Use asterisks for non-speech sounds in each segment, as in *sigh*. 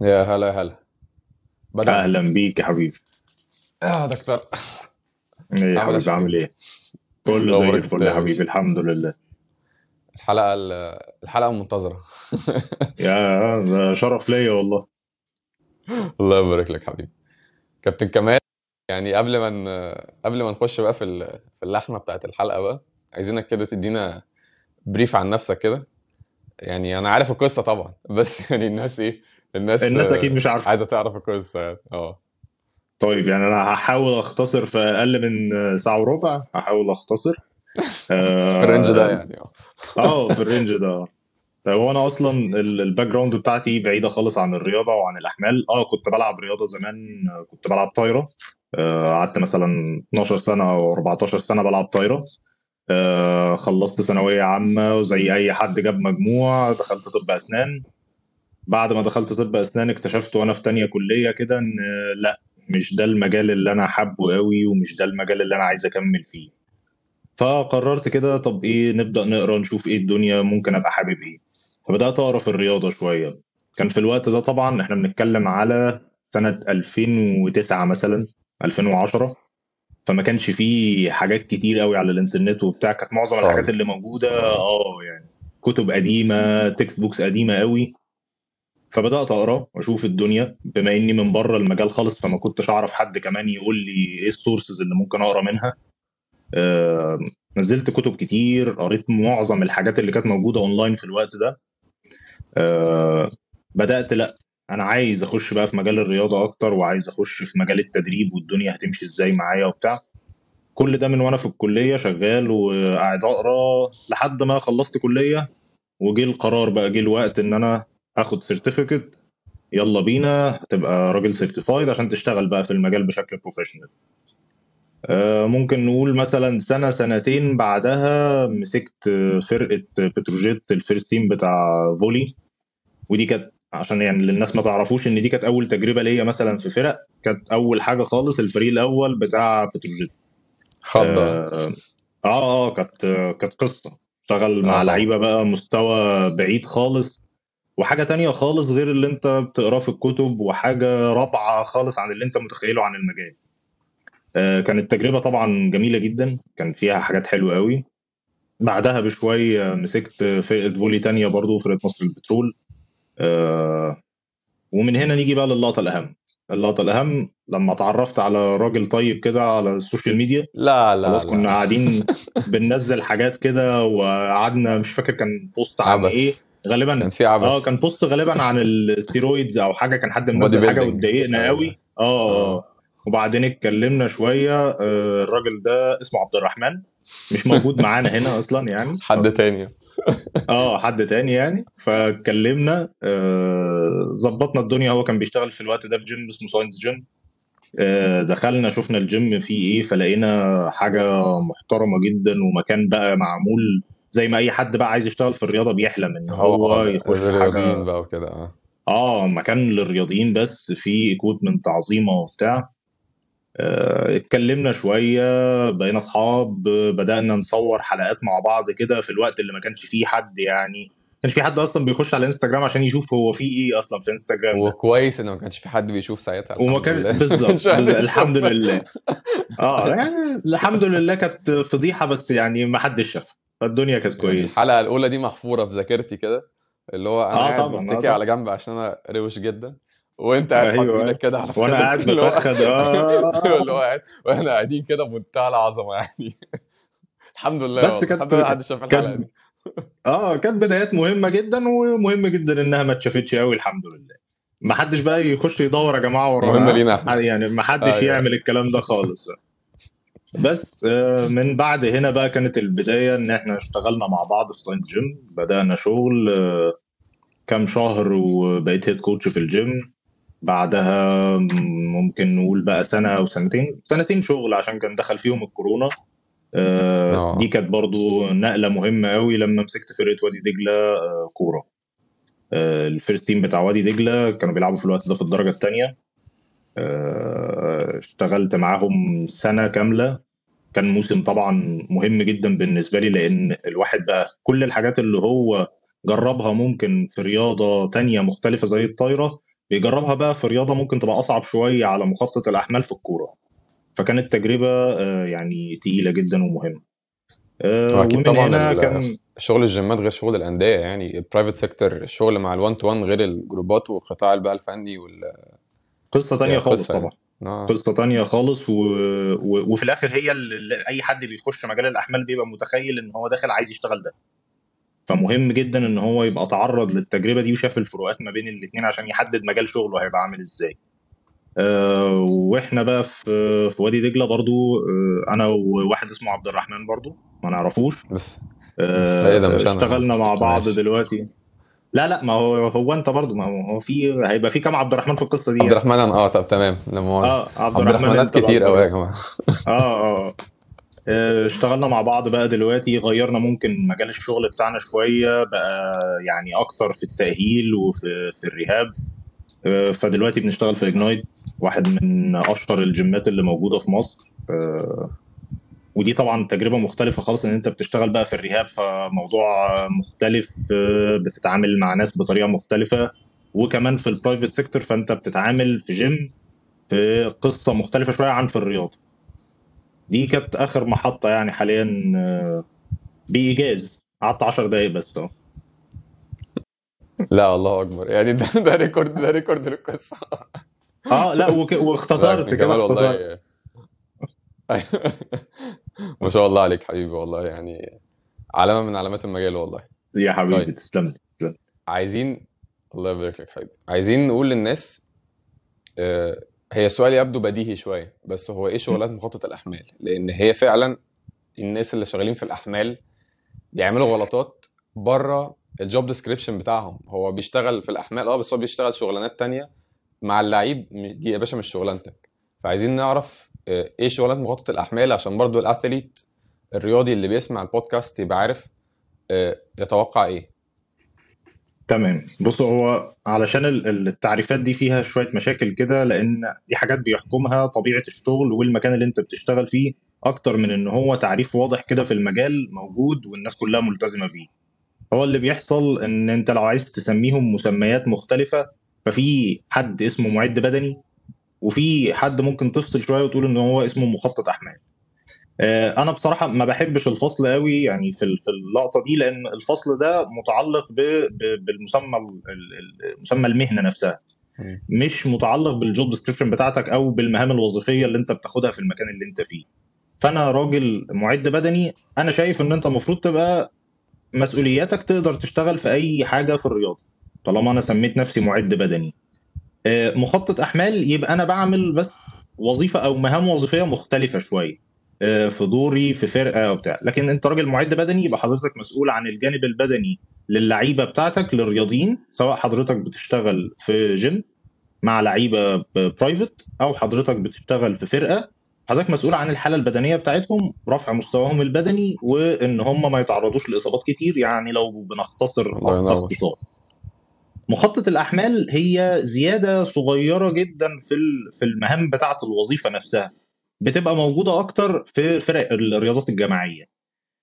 يا هلا يا هلا. بدأ أهلا بيك يا حبيبي. يا دكتور. إيه يا حبيبي عامل إيه؟ كله زي الفل يا حبيبي الحمد لله. الحلقة ال- الحلقة المنتظرة يا شرف ليا والله. الله يبارك لك حبيبي. كابتن كمال يعني قبل ما قبل ما نخش بقى في في اللحمة بتاعت الحلقة بقى عايزينك كده تدينا بريف عن نفسك كده. يعني أنا عارف القصة طبعا بس *laughs* يعني الناس إيه الناس الناس أكيد آه، مش عارفة. عايزة تعرف القصة يعني. آه. طيب يعني أنا هحاول أختصر في أقل من ساعة وربع. هحاول أختصر. *laughs* في ال range ده آه يعني آه. آه، في ال range ده. هو أنا أصلا ال- ال background بتاعتي بعيدة خالص عن الرياضة وعن الأحمال. آه كنت بلعب رياضة زمان. آه، كنت بلعب طايرة. آه، قعدت مثلا 12 سنة أو 14 سنة بلعب طايرة. آه، خلصت ثانوية عامة وزي أي حد جاب مجموع دخلت طب أسنان. بعد ما دخلت طب أسنان اكتشفت وأنا في تانية كلية كده إن لأ مش ده المجال اللي أنا حابه قوي ومش ده المجال اللي أنا عايز أكمل فيه. فقررت كده طب إيه نبدأ نقرأ نشوف إيه الدنيا ممكن أبقى حابب إيه. فبدأت أقرأ في الرياضة شوية. كان في الوقت ده طبعا إحنا بنتكلم على سنة 2009 مثلا 2010 فما كانش فيه حاجات كتير قوي على الإنترنت وبتاع كانت معظم الحاجات اللي موجودة آه يعني كتب قديمة text books قديمة قوي فبدأت أقرأ وأشوف الدنيا بما إني من بره المجال خالص فما كنتش أعرف حد كمان يقول لي إيه ال sources اللي ممكن أقرأ منها. آه، نزلت كتب كتير قريت معظم الحاجات اللي كانت موجودة اونلاين في الوقت ده. آه، بدأت لأ أنا عايز أخش بقى في مجال الرياضة أكتر وعايز أخش في مجال التدريب والدنيا هتمشي إزاي معايا وبتاع. كل ده من وأنا في الكلية شغال وقاعد أقرأ لحد ما خلصت كلية وجه القرار بقى جه الوقت إن أنا اخد certificate يلا بينا. هتبقى راجل certified عشان تشتغل بقى في المجال بشكل professional آه، ممكن نقول مثلا سنة سنتين بعدها مسكت آه، فرقة بتروجيت ال first team بتاع فولي. ودي كانت عشان يعني للناس ما تعرفوش إن دي كانت أول تجربة ليا مثلا في فرق. كانت أول حاجة خالص الفريق الأول بتاع بتروجيت خضة آه آه آه، كانت كانت قصة. اشتغل مع طبعا لعيبة بقى مستوى بعيد خالص. وحاجة تانية خالص غير اللي انت بتقراه في الكتب وحاجة رابعة خالص عن اللي انت متخيله عن المجال. آه، كانت تجربة طبعا جميلة جدا كان فيها حاجات حلوة قوي. بعدها بشوية مسكت فرقة volley تانية برضو فرقة مصر البترول. آه، ومن هنا نيجي بقى للقطة الأهم. اللقطة الأهم لما اتعرفت على راجل طيب كده على السوشيال ميديا لا لا خلاص لا. كنا قاعدين *laughs* بننزل حاجات كده وقعدنا مش فاكر كان post عن إيه عبس كان غالبا في آه كان post غالبا عن الستيرويدز أو حاجة كان حد منزل حاجة واتضايقنا أيوه قوي. آه آه آه. وبعدين اتكلمنا شوية. آه الراجل ده اسمه عبد الرحمن. مش موجود معانا هنا أصلا يعني. *laughs* حد تاني. *laughs* آه حد تاني يعني. فاتكلمنا آه، ظبطنا الدنيا. هو كان بيشتغل في الوقت ده في جيم اسمه ساينس جيم آه، دخلنا شفنا الجيم فيه إيه فلقينا حاجة محترمة جدا ومكان بقى معمول زي ما أي حد بقى عايز يشتغل في الرياضة بيحلم إن هو هو يخش حاجة. بقى وكده آه. آه مكان للرياضيين بس فيه equipment عظيمة وبتاع. آه، اتكلمنا شوية بقينا أصحاب بدأنا نصور حلقات مع بعض كده في الوقت اللي ما كانش فيه حد يعني. ما كانش في حد أصلا بيخش على انستجرام عشان يشوف هو فيه إيه أصلا في انستجرام ده وكويس ان ما كانش في حد بيشوف ساعتها وما كان بالظبط *laughs* الحمد لله. آه يعني الحمد لله كانت فضيحة بس يعني ما حدش شافها. فالدنيا كانت يعني كويسة. الحلقة الأولى دي محفورة في ذاكرتي كده اللي هو أنا آه قاعد آه متكي على جنب عشان أنا روش جدا وأنت قاعد حاطط أيوه إيدك أيوه كده على وأنا قاعد مفخد أيوه *laughs* اللي هو آه قاعد وإحنا قاعدين كده بمنتهى العظمة يعني. *laughs* الحمد لله بس والله الحمد كانت لله محدش شاف الحلقة كانت دي. *laughs* آه كانت بدايات مهمة جدا ومهم جدا إنها ما اتشافتش قوي الحمد لله. ما حدش بقى يخش يدور يا جماعة مهمة ورانا لينا يعني ما حدش أيوه. يعمل الكلام ده خالص. بس آه، من بعد هنا بقى كانت البداية إن إحنا اشتغلنا مع بعض في ساينس جيم. بدأنا شغل آه، كام شهر وبقيت head coach في الجيم. بعدها ممكن نقول بقى سنة أو سنتين. سنتين شغل عشان كان دخل فيهم الكورونا. آه، دي آه كانت برضو نقلة مهمة قوي لما مسكت فرقة وادي دجلة آه، كورة. آه، ال first team بتاع وادي دجلة كانوا بيلعبوا في الوقت ده في الدرجة الثانية اشتغلت معاهم سنة كاملة. كان موسم طبعا مهم جدا بالنسبة لي لأن الواحد بقى كل الحاجات اللي هو جربها ممكن في رياضة تانية مختلفة زي الطايرة بيجربها بقى في رياضة ممكن تبقى أصعب شوية على مخطط الأحمال في الكورة. فكانت تجربة آه، يعني تقيلة جدا ومهمة. آه، واكيد ومن طبعا هنا كان شغل ال gymات غير شغل الأندية يعني ال private sector الشغل مع ال one to one غير الجروبات والقطاع بقى الفني وال قصة تانية هي خالص يعني. طبعا. آه. قصة تانية خالص و... و... وفي الآخر هي اللي أي حد بيخش مجال الأحمال بيبقى متخيل إن هو داخل عايز يشتغل ده. فمهم جدا إن هو يبقى تعرض للتجربة دي وشاف الفروقات ما بين الاثنين عشان يحدد مجال شغله هيبقى عامل إزاي. آه، وإحنا بقى في في وادي دجلة برضو آه، أنا وواحد اسمه عبد الرحمن برضو ما نعرفوش. بس. آه، بس ده مش أنا. اشتغلنا مع بعض ماشي. دلوقتي. لا لا ما هو هو انت برضو ما هو في هيبقى في كام عبد الرحمن في القصة دي؟ عبد الرحمن آه طب تمام. مؤاخذة آه عبد عبد الرحمن كتير قوي يا جماعة. آه آه آه، اشتغلنا مع بعض بقى دلوقتي غيرنا ممكن مجال الشغل بتاعنا شوية بقى يعني أكتر في التأهيل وفي في ال rehab. آه، فدلوقتي بنشتغل في إجنايت واحد من أشهر ال gymات اللي موجودة في مصر. آه، ودي طبعا تجربة مختلفة خالص إن أنت بتشتغل بقى في ال rehab فموضوع مختلف آه، بتتعامل مع ناس بطريقة مختلفة وكمان في ال private sector فأنت بتتعامل في جيم في قصة مختلفة شوية عن في الرياضة. دي كانت آخر محطة يعني حاليا آه، بإيجاز. قعدت 10 دقايق بس اهو لا الله أكبر. يعني ده ده record ده record للقصة. آه لا واختصرت *laughs* كده اختصرت. *laughs* *laughs* ما شاء الله عليك حبيبي والله يعني علامة من علامات المجال والله. يا حبيبي طيب. تسلم. عايزين الله يبارك لك حبيبي. عايزين نقول للناس آه، هي السؤال يبدو بديهي شوية بس هو إيه شغلات مخطط الأحمال؟ لأن هي فعلا الناس اللي شغالين في الأحمال بيعملوا غلطات بره الجوب ديسكريبشن بتاعهم. هو بيشتغل في الأحمال آه بس هو بيشتغل شغلانات تانية مع اللعيب دي يا باشا مش شغلانتك. فعايزين نعرف إيه شغلات مخطط الأحمال عشان برضو الأثليت الرياضي اللي بيسمع البودكاست يبقى عارف آه، يتوقع إيه. تمام. بص هو علشان ال- ال- التعريفات دي فيها شوية مشاكل كده لأن دي حاجات بيحكمها طبيعة الشغل والمكان اللي انت بتشتغل فيه أكتر من إن هو تعريف واضح كده في المجال موجود والناس كلها ملتزمة بيه. هو اللي بيحصل إن انت لو عايز تسميهم مسميات مختلفة ففي حد اسمه معد بدني وفي حد ممكن تفصل شوية وتقول إن هو اسمه مخطط احمال آه، أنا بصراحة ما بحبش الفصل قوي يعني في ال- في اللقطة دي لأن الفصل ده متعلق بالمسمى ال- ال- مسمى المهنة نفسها. مش متعلق بالجوب ديسكريبشن بتاعتك أو بالمهام الوظيفية اللي أنت بتاخدها في المكان اللي أنت فيه. فأنا راجل معد بدني أنا شايف إن أنت المفروض تبقى مسؤولياتك تقدر تشتغل في أي حاجة في الرياضة طالما أنا سميت نفسي معد بدني. مخطط أحمال يبقى أنا بعمل بس وظيفة أو مهام وظيفية مختلفة شوية آه، في دوري في فرقة أو بتاع. لكن أنت راجل معد بدني يبقى حضرتك مسؤول عن الجانب البدني للعيبة بتاعتك للرياضيين سواء حضرتك بتشتغل في جيم مع لعيبة private أو حضرتك بتشتغل في فرقة. حضرتك مسؤول عن الحالة البدنية بتاعتهم رفع مستواهم البدني وإن هم ما يتعرضوش لإصابات كتير يعني لو بنختصر اقصى اختصار مخطط الأحمال هي زيادة صغيرة جدا في في المهام بتاعة الوظيفة نفسها. بتبقى موجودة أكتر في فرق الرياضات الجماعية.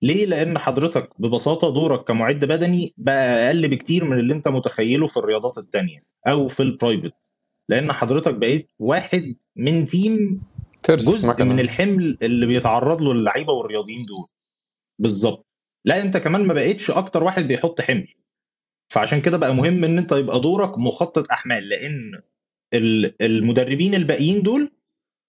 ليه؟ لأن حضرتك ببساطة دورك كمعد بدني بقى أقل بكتير من اللي أنت متخيله في الرياضات التانية أو في ال private لأن حضرتك بقيت واحد من team ترس جزء من مكنه الحمل اللي بيتعرض له اللعيبة والرياضيين دول. بالظبط. لا أنت كمان ما بقيتش أكتر واحد بيحط حمل. فعشان كده بقى مهم إن أنت يبقى دورك مخطط أحمال لأن ال- المدربين الباقيين دول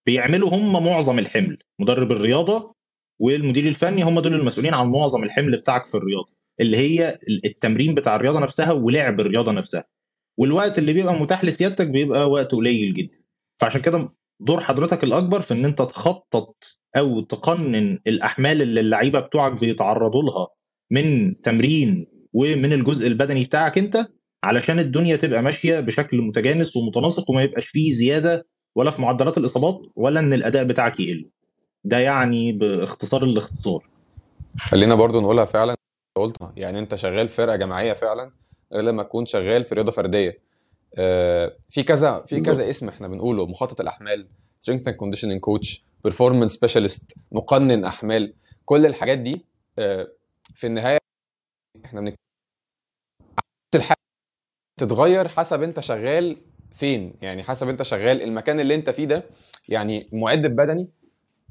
بيعملوا هم معظم الحمل. مدرب الرياضة والمدير الفني هم دول المسؤولين عن معظم الحمل بتاعك في الرياضة اللي هي ال- التمرين بتاع الرياضة نفسها ولعب الرياضة نفسها. والوقت اللي بيبقى متاح لسيادتك بيبقى وقت قليل جدا. فعشان كده دور حضرتك الأكبر في إن أنت تخطط أو تقنن الأحمال اللي اللعيبة بتوعك بيتعرضوا لها من تمرين ومن الجزء البدني بتاعك انت علشان الدنيا تبقى ماشية بشكل متجانس ومتناسق وما يبقاش فيه زيادة ولا في معدلات الإصابات ولا إن الأداء بتاعك يقل. ده يعني باختصار الاختصار. خلينا برضو نقولها فعلا قلت يعني انت شغال فرقة جماعية فعلا غير لما تكون شغال في رياضة فردية. آه، في كذا في. كذا اسم إحنا بنقوله مخطط الأحمال strength and conditioning coach performance specialist مقنن أحمال كل الحاجات دي آه، في النهاية إحنا بنك... الحاجة تتغير حسب انت شغال فين. يعني حسب انت شغال المكان اللي انت فيه ده يعني المعد البدني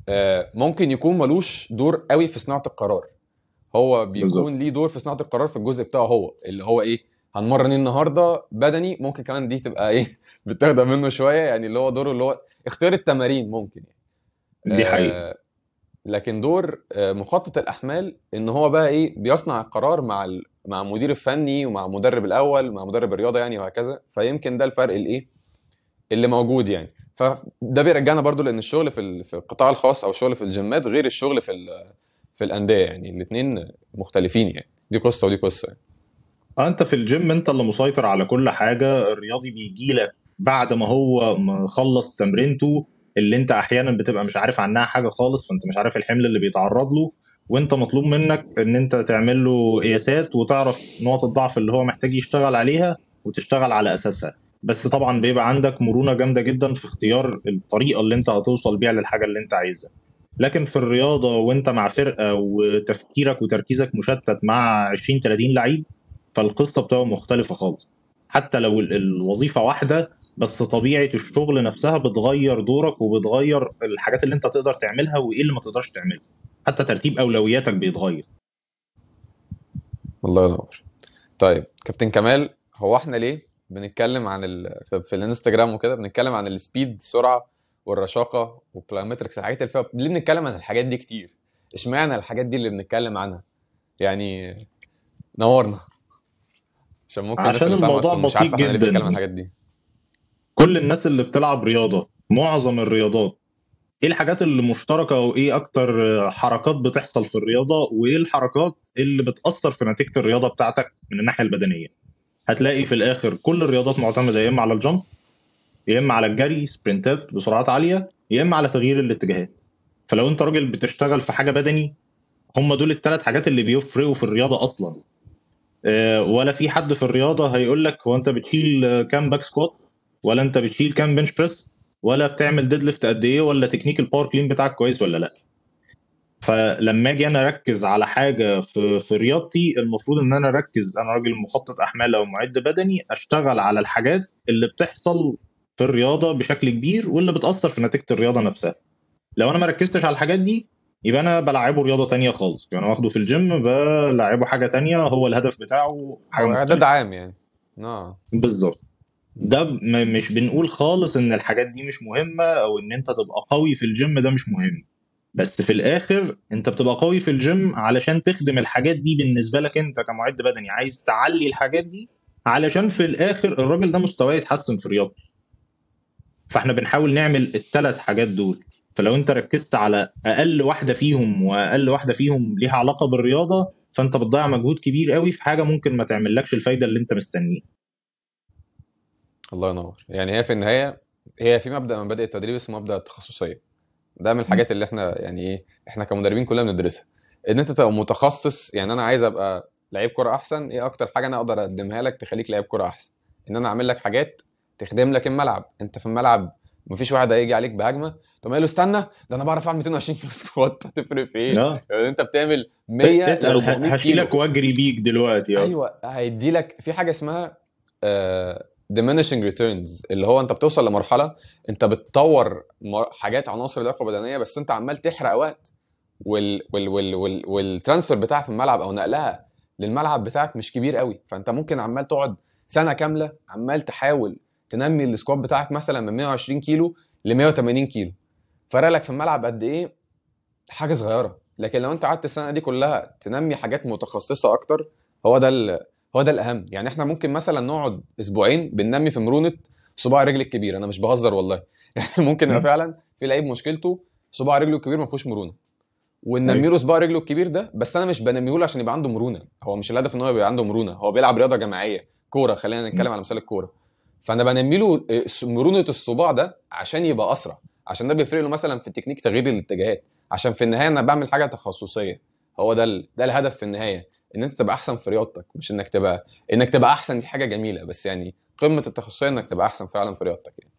آه، ممكن يكون ملوش دور قوي في صناعة القرار. هو بيكون ليه دور في صناعة القرار في الجزء بتاعه هو اللي هو إيه هنمرن إيه النهارده بدني ممكن كمان دي تبقى إيه *laughs* بتاخدها منه شوية يعني اللي هو دوره اللي هو اختيار التمارين ممكن يعني. دي حقيقة. آه لكن دور آه مخطط الأحمال إن هو بقى إيه بيصنع القرار مع. مع المدير الفني ومع المدرب الأول مع مدرب الرياضة يعني وهكذا. فيمكن ده الفرق الإيه؟ اللي موجود يعني. فده بيرجعنا برضو لأن الشغل في في القطاع الخاص أو الشغل في الجيمات غير الشغل في في الأندية يعني. الاثنين مختلفين يعني. دي قصة ودي قصة يعني. آه أنت في الجيم أنت اللي مسيطر على كل حاجة. الرياضي بيجي لك بعد ما هو مخلص تمرينته اللي أنت أحيانا بتبقى مش عارف عنها حاجة خالص فأنت مش عارف الحمل اللي بيتعرض له. وانت مطلوب منك ان انت تعمل له قياسات وتعرف نقط الضعف اللي هو محتاج يشتغل عليها وتشتغل على أساسها. بس طبعا بيبقى عندك مرونة جامدة جدا في اختيار الطريقة اللي انت هتوصل بيها للحاجة اللي انت عايزها. لكن في الرياضة وانت مع فرقة وتفكيرك وتركيزك مشتت مع 20 30 لعيب فالقصة بتبقى مختلفة خالص. حتى لو ال- الوظيفة واحدة بس طبيعة الشغل نفسها بتغير دورك وبتغير الحاجات اللي انت تقدر تعملها وإيه اللي ما تقدرش تعملها حتى ترتيب أولوياتك بيتغير. الله ينور. طيب كابتن كمال هو إحنا ليه بنتكلم عن ال... في, الإنستجرام وكده بنتكلم عن ال speed السرعة والرشاقة وال plyometrics الحاجات اللي فيها ليه بنتكلم عن الحاجات دي كتير؟ اشمعنى الحاجات دي اللي بنتكلم عنها؟ يعني نورنا. عشان ممكن عشان الموضوع بسيط بنتكلم عن جدا الحاجات دي. كل الناس اللي بتلعب رياضة معظم الرياضات إيه الحاجات اللي مشتركة وايه أكتر حركات بتحصل في الرياضة وإيه الحركات اللي بتأثر في نتيجة الرياضة بتاعتك من الناحية البدنية؟ هتلاقي في الآخر كل الرياضات معتمدة يا إما على الجمب يا إما على الجري سبرنتات بسرعات عالية يا إما على تغيير الاتجاهات. فلو أنت راجل بتشتغل في حاجة بدني هم دول الثلاث حاجات اللي بيفرقوا في الرياضة أصلا. آه، ولا في حد في الرياضة هيقول لك هو أنت بتشيل كام back squat ولا أنت بتشيل كام bench press ولا بتعمل deadlift قد إيه ولا تكنيك ال power clean بتاعك كويس ولا لأ. فلما أجي أنا أركز على حاجة في في رياضتي المفروض إن أنا أركز أنا راجل مخطط أحمال أو معد بدني أشتغل على الحاجات اللي بتحصل في الرياضة بشكل كبير واللي بتأثر في نتيجة الرياضة نفسها. لو أنا ما ركزتش على الحاجات دي يبقى أنا بلعبه رياضة تانية خالص. يعني واخده في الجيم بلعبه حاجة تانية هو الهدف بتاعه حاجة إعداد عام يعني. آه. بالظبط. ده مش بنقول خالص إن الحاجات دي مش مهمة أو إن أنت تبقى قوي في الجيم ده مش مهم. بس في الآخر أنت بتبقى قوي في الجيم علشان تخدم الحاجات دي بالنسبة لك أنت كمعد بدني. عايز تعلي الحاجات دي علشان في الآخر الراجل ده مستواه يتحسن في رياضته فإحنا بنحاول نعمل الثلاث حاجات دول. فلو أنت ركزت على أقل واحدة فيهم وأقل واحدة فيهم ليها علاقة بالرياضة فأنت بتضيع مجهود كبير قوي في حاجة ممكن ما تعملكش الفايدة اللي أنت مستنيها. الله ينور. يعني هي في النهاية هي في مبدأ من مبادئ التدريب اسمه مبدأ التخصصية. ده من الحاجات اللي إحنا يعني إيه إحنا كمدربين كلنا بندرسها. إن أنت تبقى متخصص يعني أنا عايز أبقى لعيب كرة أحسن إيه أكتر حاجة أنا أقدر أقدمها لك تخليك لعيب كرة أحسن؟ إن أنا أعمل لك حاجات تخدم لك الملعب. أنت في الملعب مفيش واحد هيجي عليك بهجمة تقوم قايل له استنى ده أنا بعرف أعمل 220 كيلو سكوات. *laughs* هتفرق في إيه؟ آه. يعني أنت بتعمل 100 ل اتقل 400 كيلو هشيلك وأجري بيك دلوقتي آه. أيوه هيدي لك في حاجة اسمها آه diminishing returns اللي هو انت بتوصل لمرحلة انت بتطور حاجات عناصر لياقه بدنيه بس انت عمال تحرق وقت وال وال وال وال وال transfer بتاعها في الملعب أو نقلها للملعب بتاعك مش كبير قوي. فانت ممكن عمال تقعد سنة كاملة عمال تحاول تنمي ال squat بتاعك مثلا من 120 كيلو ل 180 كيلو. فرق لك في الملعب قد إيه؟ حاجة صغيرة. لكن لو انت قعدت السنة دي كلها تنمي حاجات متخصصة أكتر هو ده. هو ده الأهم. يعني إحنا ممكن مثلا نقعد أسبوعين بننمي في مرونة صباع رجل الكبير. أنا مش بهزر والله. *laughs* يعني ممكن يبقى. فعلا في لعيب مشكلته صباع رجله الكبير ما فيهوش مرونة. وننمي له صباع رجله الكبير ده بس أنا مش بنميه له عشان يبقى عنده مرونة. هو مش الهدف إن هو يبقى عنده مرونة. هو بيلعب رياضة جماعية. كورة خلينا نتكلم. على مثال الكورة. فأنا بنمي له آه، مرونة الصباع ده عشان يبقى أسرع. عشان ده بيفرق له مثلا في تكنيك تغيير الاتجاهات. عشان في النهاية أنا بعمل حاجة تخصصية. هو ده ال... ده الهدف في النهاية. إن أنت تبقى أحسن في رياضتك مش إنك تبقى إنك تبقى أحسن دي حاجة جميلة بس يعني قمة التخصصية إنك تبقى أحسن فعلا في رياضتك يعني.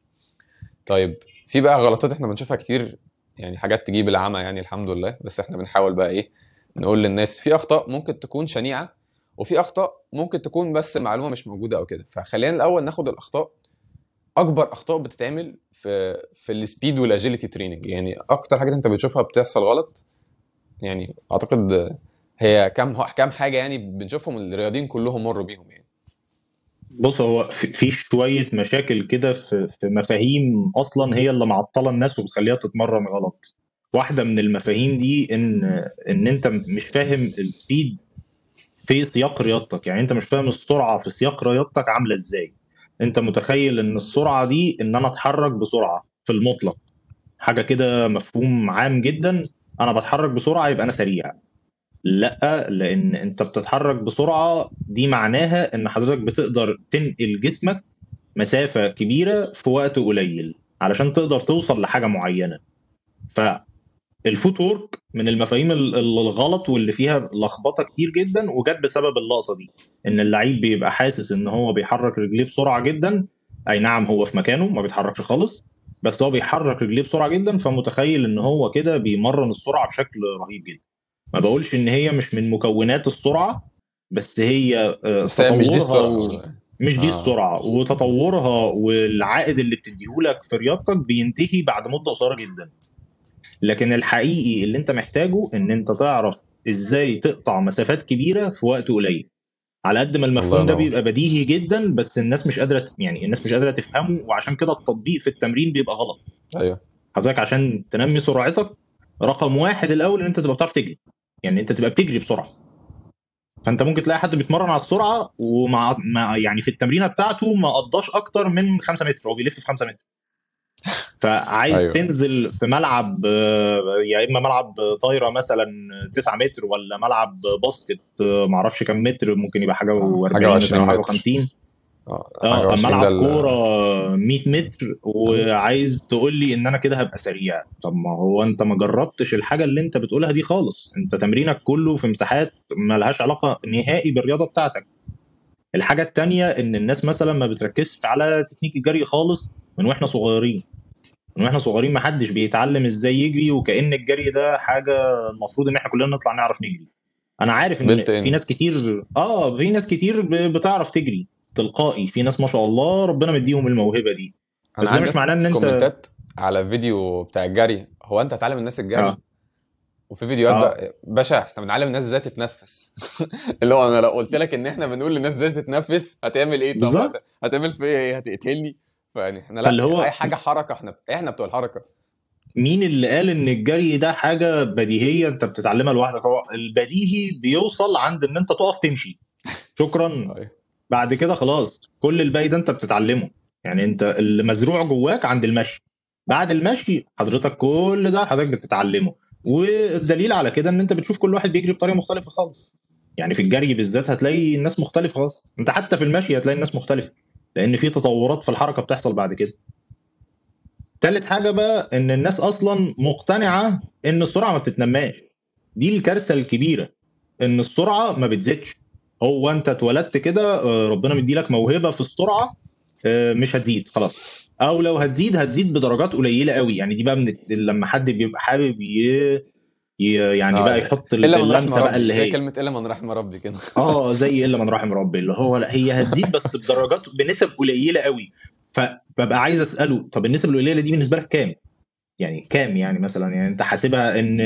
طيب في بقى غلطات إحنا بنشوفها كتير يعني حاجات تجيب العمى يعني الحمد لله بس إحنا بنحاول بقى إيه نقول للناس في أخطاء ممكن تكون شنيعة وفي أخطاء ممكن تكون بس معلومة مش موجودة أو كده فخلينا الأول ناخد الأخطاء أكبر أخطاء بتتعمل في في ال speed وال agility training يعني أكتر حاجات أنت بتشوفها بتحصل غلط يعني أعتقد هي كام كام حاجة يعني بنشوفهم الرياضيين كلهم مروا بيهم يعني. بص هو في شوية مشاكل كده في مفاهيم أصلا هي اللي معطلة الناس وبتخليها تتمرن غلط. واحدة من المفاهيم دي إن إن أنت مش فاهم السبيد في سياق رياضتك. يعني أنت مش فاهم السرعة في سياق رياضتك عاملة إزاي. أنت متخيل إن السرعة دي إن أنا أتحرك بسرعة في المطلق. حاجة كده مفهوم عام جدا. أنا بتحرك بسرعة يبقى أنا سريع. لا لأن أنت بتتحرك بسرعة دي معناها إن حضرتك بتقدر تنقل جسمك مسافة كبيرة في وقت قليل علشان تقدر توصل لحاجة معينة. فال footwork من المفاهيم ال- ال- الغلط واللي فيها لخبطة كتير جدا وجت بسبب اللقطة دي إن اللعيب بيبقى حاسس إن هو بيحرك رجليه بسرعة جدا أي نعم هو في مكانه ما بيتحركش خالص بس هو بيحرك رجليه بسرعة جدا فمتخيل إن هو كده بيمرن السرعة بشكل رهيب جدا. ما بقولش إن هي مش من مكونات السرعة بس هي آه، بس مش دي السرعة. مش دي آه. السرعة. وتطورها والعائد اللي بتديهولك في رياضتك بينتهي بعد مدة قصيرة جدا. لكن الحقيقي اللي أنت محتاجه إن أنت تعرف إزاي تقطع مسافات كبيرة في وقت قليل. على قد ما المفهوم ده. بيبقى بديهي جدا بس الناس مش قادرة يعني الناس مش قادرة تفهمه وعشان كده التطبيق في التمرين بيبقى غلط. أيوه. حضرتك عشان تنمي سرعتك رقم واحد الأول إن أنت تبقى بتعرف تجري. يعني انت تبقى بتجري بسرعة فانت ممكن تلاقي حد بيتمرن على السرعة ومع مع يعني في التمرينة بتاعته ما قضاش أكتر من 5 متر هو بيلف في 5 متر *laughs* فعايز أيوة. تنزل في ملعب يا إما ملعب طايرة مثلا 9 متر ولا ملعب basket آه، معرفش كام متر ممكن يبقى حاجة آه، و40 حاجة وعشرين مثلا حاجة متر. و50 آه حاجة آه وعشرين ده ملعب ال- كورة 100 متر وعايز تقول لي إن أنا كده هبقى سريع. طب ما هو أنت ما جربتش الحاجة اللي أنت بتقولها دي خالص. أنت تمرينك كله في مساحات ما لهاش علاقة نهائي بالرياضة بتاعتك. الحاجة التانية إن الناس مثلا ما بتركزش على تكنيك الجري خالص من وإحنا صغيرين. من وإحنا صغيرين ما حدش بيتعلم إزاي يجري وكأن الجري ده حاجة المفروض إن إحنا كلنا نطلع نعرف نجري. أنا عارف إن. في ناس كتير آه في ناس كتير بتعرف تجري. تلقائي. في ناس ما شاء الله ربنا مديهم الموهبة دي. بس ده مش معناه إن أنت comment ات على فيديو بتاع الجري هو أنت هتعلم الناس الجري؟ آه. وفي فيديوهات آه. بقى باشا إحنا بنعلم الناس إزاي تتنفس. *laughs* اللي هو أنا لو قلت لك إن إحنا بنقول للناس إزاي تتنفس هتعمل إيه؟ طب هتعمل فيا إيه؟ هتقتلني؟ فيعني إحنا لأ هو- أي حاجة حركة إحنا إحنا بتوع الحركة. مين اللي قال إن الجري ده حاجة بديهية؟ أنت بتتعلمها لوحدك. هو البديهي بيوصل عند إن أنت تقف تمشي. شكرا. أيوة. بعد كده خلاص كل الباقي ده انت بتتعلمه. يعني انت اللي مزروع جواك عند المشي. بعد المشي حضرتك كل ده حضرتك بتتعلمه. والدليل على كده ان انت بتشوف كل واحد بيجري بطريقة مختلفة خالص. يعني في الجري بالذات هتلاقي الناس مختلفة خالص. انت حتى في المشي هتلاقي الناس مختلفة لأن في تطورات في الحركة بتحصل بعد كده. تالت حاجة بقى إن الناس أصلا مقتنعة إن السرعة ما بتتنماش. دي الكارثة الكبيرة إن السرعة ما بتزيدش. هو انت اتولدت كده آه، ربنا مديلك موهبة في السرعة آه، مش هتزيد خلاص. أو لو هتزيد هتزيد بدرجات قليلة قوي. يعني دي بقى من لما حد بيبقى حابب ي... يعني آه، بقى يحط اللمسة بقى اللي زي هي. كلمة إلا من رحم ربي كده. *laughs* آه زي إلا من رحم ربي اللي هو لأ هي هتزيد بس بدرجات بنسب قليلة قوي. فببقى عايز أسأله طب النسب القليلة دي بالنسبة لك كام؟ يعني كام يعني مثلا؟ يعني أنت حاسبها إن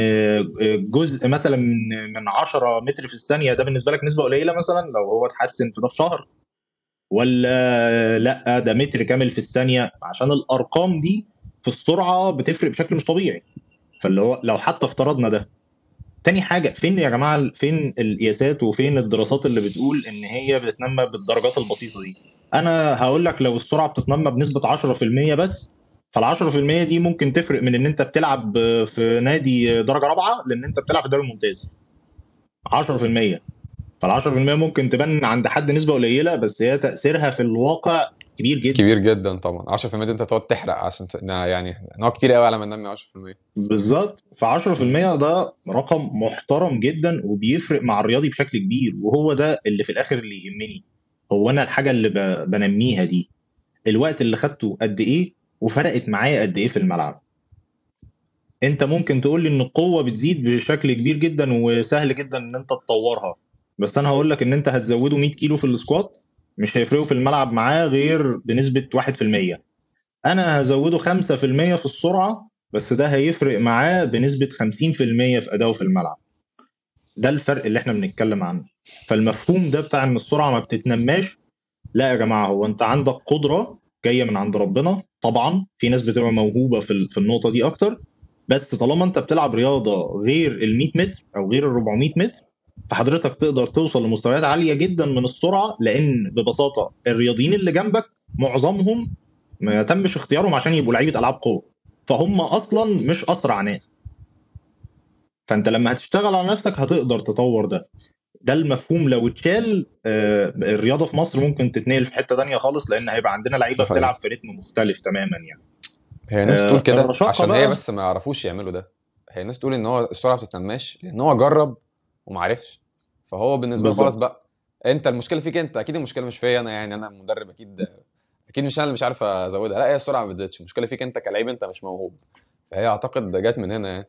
جزء مثلا من من 10 متر في الثانية ده بالنسبة لك نسبة قليلة مثلا لو هو اتحسن في ده في شهر؟ ولا لأ ده متر كامل في الثانية؟ عشان الأرقام دي في السرعة بتفرق بشكل مش طبيعي. فاللي هو لو حتى افترضنا ده. تاني حاجة فين يا جماعة فين القياسات وفين الدراسات اللي بتقول إن هي بتتنمى بالدرجات البسيطة دي؟ أنا هقول لك لو السرعة بتتنمى بنسبة 10% بس فال 10% دي ممكن تفرق من إن أنت بتلعب في نادي درجة رابعة لأن أنت بتلعب في الدوري الممتاز 10% فال 10% ممكن تبان عند حد نسبة قليلة بس هي تأثيرها في الواقع كبير جدا. كبير جدا طبعا. 10% دي أنت تقعد تحرق عشان ت... نا- يعني نوع كتير قوي على ما ننمي 10% بالظبط. ف 10% ده رقم محترم جدا وبيفرق مع الرياضي بشكل كبير وهو ده اللي في الآخر اللي يهمني. هو أنا الحاجة اللي ب- بنميها دي. الوقت اللي خدته قد إيه؟ وفرقت معايا قد إيه في الملعب. أنت ممكن تقول لي إن القوة بتزيد بشكل كبير جدا وسهل جدا إن أنت تطورها. بس أنا هقول لك إن أنت هتزوده 100 كيلو في السكوات مش هيفرقوا في الملعب معاه غير بنسبة 1% أنا هزوده 5% في السرعة بس ده هيفرق معاه بنسبة 50% في أداؤه في الملعب. ده الفرق اللي إحنا بنتكلم عنه. فالمفهوم ده بتاع إن السرعة ما بتتنماش لا يا جماعة هو أنت عندك قدرة جاية من عند ربنا طبعا في ناس بتبقى موهوبة في في النقطة دي أكتر بس طالما أنت بتلعب رياضة غير ال 100 متر أو غير ال 400 متر فحضرتك تقدر توصل لمستويات عالية جدا من السرعة لأن ببساطة الرياضيين اللي جنبك معظمهم ما تمش اختيارهم عشان يبقوا لعيبة ألعاب قوة فهم أصلا مش أسرع ناس. فأنت لما هتشتغل على نفسك هتقدر تطور ده. ده المفهوم. لو اتشال آه، الرياضة في مصر ممكن تتنقل في حتة تانية خالص لأن هيبقى عندنا لعيبة. بتلعب في رتم مختلف تماما يعني. هي ناس آه، بتقول كده الرشاقة عشان هي بس ما يعرفوش يعملوا ده. هي ناس تقول إن هو السرعة ما بتتنماش لأن هو جرب وما عرفش. فهو بالنسبة له. خلاص بقى أنت المشكلة فيك أنت. أكيد المشكلة مش فيا أنا يعني أنا مدرب أكيد أكيد مش أنا اللي مش عارف أزودها. لا هي السرعة ما بتزيدش. المشكلة فيك أنت كلاعب أنت مش موهوب. فهي أعتقد جت من هنا يعني.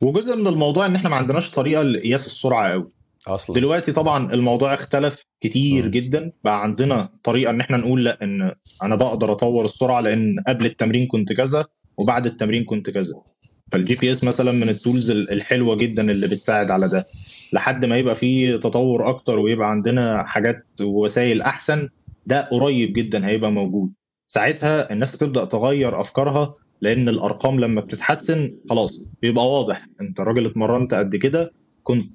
وجزء من الموضوع إن إحنا ما عندناش طريقة لقياس السرعة قوي أصلا. دلوقتي طبعا الموضوع اختلف كتير مم. جدا. بقى عندنا طريقة إن إحنا نقول لا إن أنا بقدر أطور السرعة لأن قبل التمرين كنت كذا وبعد التمرين كنت كذا. فال GPS مثلا من ال tools ال- الحلوة جدا اللي بتساعد على ده. لحد ما يبقى فيه تطور أكتر ويبقى عندنا حاجات ووسائل أحسن ده قريب جدا هيبقى موجود. ساعتها الناس هتبدا تغير أفكارها لأن الأرقام لما بتتحسن خلاص بيبقى واضح. أنت الراجل اتمرنت قد كده كنت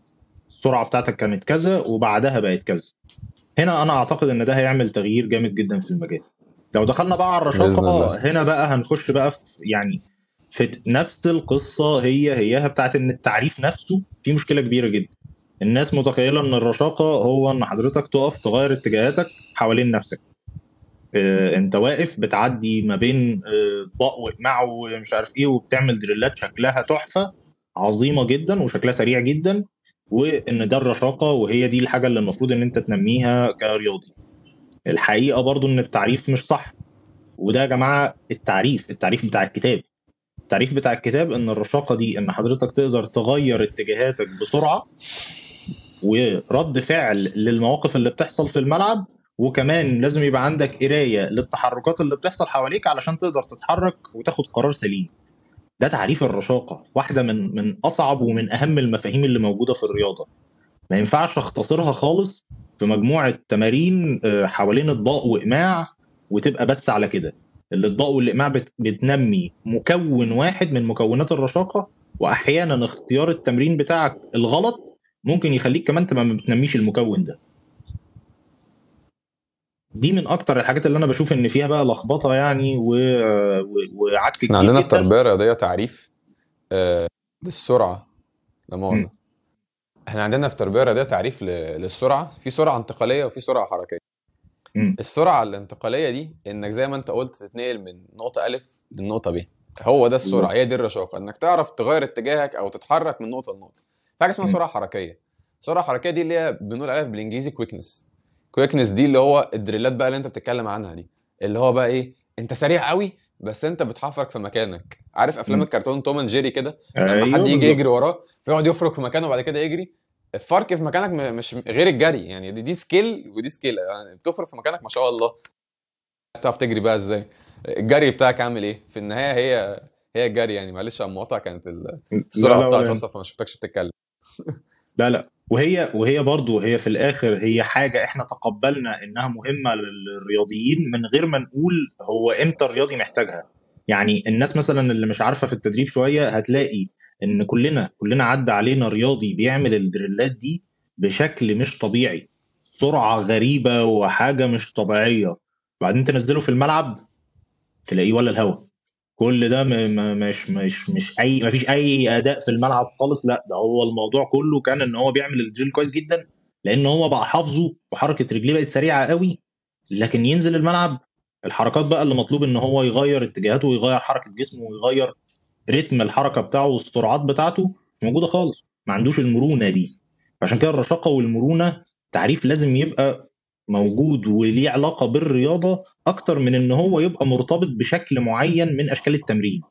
السرعة بتاعتك كانت كذا وبعدها بقت كذا. هنا أنا أعتقد إن ده هيعمل تغيير جامد جدا في المجال. لو دخلنا بقى على الرشاقة. هنا بقى هنخش بقى في يعني في نفس القصة هي هيها بتاعت إن التعريف نفسه في مشكلة كبيرة جدا. الناس متخيلة إن الرشاقة هو إن حضرتك تقف تغير اتجاهاتك حوالين نفسك. آه، أنت واقف بتعدي ما بين آه، اطباق واقماع ومش عارف إيه وبتعمل دريلات شكلها تحفة عظيمة جدا وشكلها سريع جدا. وإن ده الرشاقه وهي دي الحاجة اللي المفروض إن أنت تنميها كرياضي. الحقيقة برضو إن التعريف مش صح. وده يا جماعة التعريف التعريف بتاع الكتاب. التعريف بتاع الكتاب إن الرشاقه دي إن حضرتك تقدر تغير اتجاهاتك بسرعة ورد فعل للمواقف اللي بتحصل في الملعب وكمان لازم يبقى عندك قراية للتحركات اللي بتحصل حواليك علشان تقدر تتحرك وتاخد قرار سليم. ده تعريف الرشاقة واحدة من من أصعب ومن أهم المفاهيم اللي موجودة في الرياضة. ما ينفعش أختصرها خالص في مجموعة تمارين آه، حوالين اطباق وإقماع وتبقى بس على كده. الاطباق والإقماع بت- بتنمي مكون واحد من مكونات الرشاقة وأحيانا اختيار التمرين بتاعك الغلط ممكن يخليك كمان تبقى ما بتنميش المكون ده. دي من أكتر الحاجات اللي أنا بشوف إن فيها بقى لخبطة يعني و... و... وعك كتير عندنا في جدا. تربية رياضية تعريف آه للسرعة لا. مؤاخذة. إحنا عندنا في تربية رياضية تعريف ل- للسرعة. في سرعة انتقالية وفي سرعة حركية. مم. السرعة الانتقالية دي إنك زي ما أنت قلت تتنقل من نقطة الف للنقطه ب. هو ده السرعة. هي دي الرشاقة. إنك تعرف تغير اتجاهك أو تتحرك من نقطة لنقطة. في حاجة اسمها. سرعة حركية. السرعه الحركيه دي اللي هي بنقول عليها بالإنجليزي quickness quickness دي اللي هو ال drill ات بقى اللي انت بتتكلم عنها دي. اللي هو بقى إيه انت سريع قوي بس انت بتفرك في مكانك. عارف افلام. الكرتون توم اند جيري كده؟ لما أيوه حد يجي يجري وراه فيقعد يفرك في مكانه وبعد كده يجري. الفرك في مكانك مش غير الجري يعني. دي, دي skill ودي skill يعني بتفرك في مكانك ما شاء الله. تعرف تجري بقى إزاي. الجري بتاعك عامل إيه؟ في النهاية هي هي الجري يعني. معلش على المقاطعه كانت السرعة ولا أصلا فما شفتكش بتتكلم. لا لا. وهي وهي برضو هي في الآخر هي حاجة إحنا تقبلنا إنها مهمة للرياضيين من غير ما نقول هو إمتى الرياضي محتاجها. يعني الناس مثلا اللي مش عارفة في التدريب شوية هتلاقي إن كلنا كلنا عدى علينا رياضي بيعمل الدريلات دي بشكل مش طبيعي. سرعة غريبة وحاجة مش طبيعية. بعدين تنزله في الملعب تلاقيه ولا الهوا. كل ده مش مش مش اي ما فيش أي أداء في الملعب خالص. لا ده هو الموضوع كله كان إن هو بيعمل الدريل كويس جدا لأن هو بقى حافظه وحركة رجليه بقت سريعة قوي. لكن ينزل الملعب الحركات بقى اللي مطلوب إن هو يغير اتجاهاته ويغير حركة جسمه ويغير رتم الحركة بتاعه والسرعات بتاعته مش موجودة خالص. ما عندوش المرونة دي. عشان كده الرشاقة والمرونة تعريف لازم يبقى موجود وليه علاقة بالرياضة أكتر من إن هو يبقى مرتبط بشكل معين من أشكال التمرين.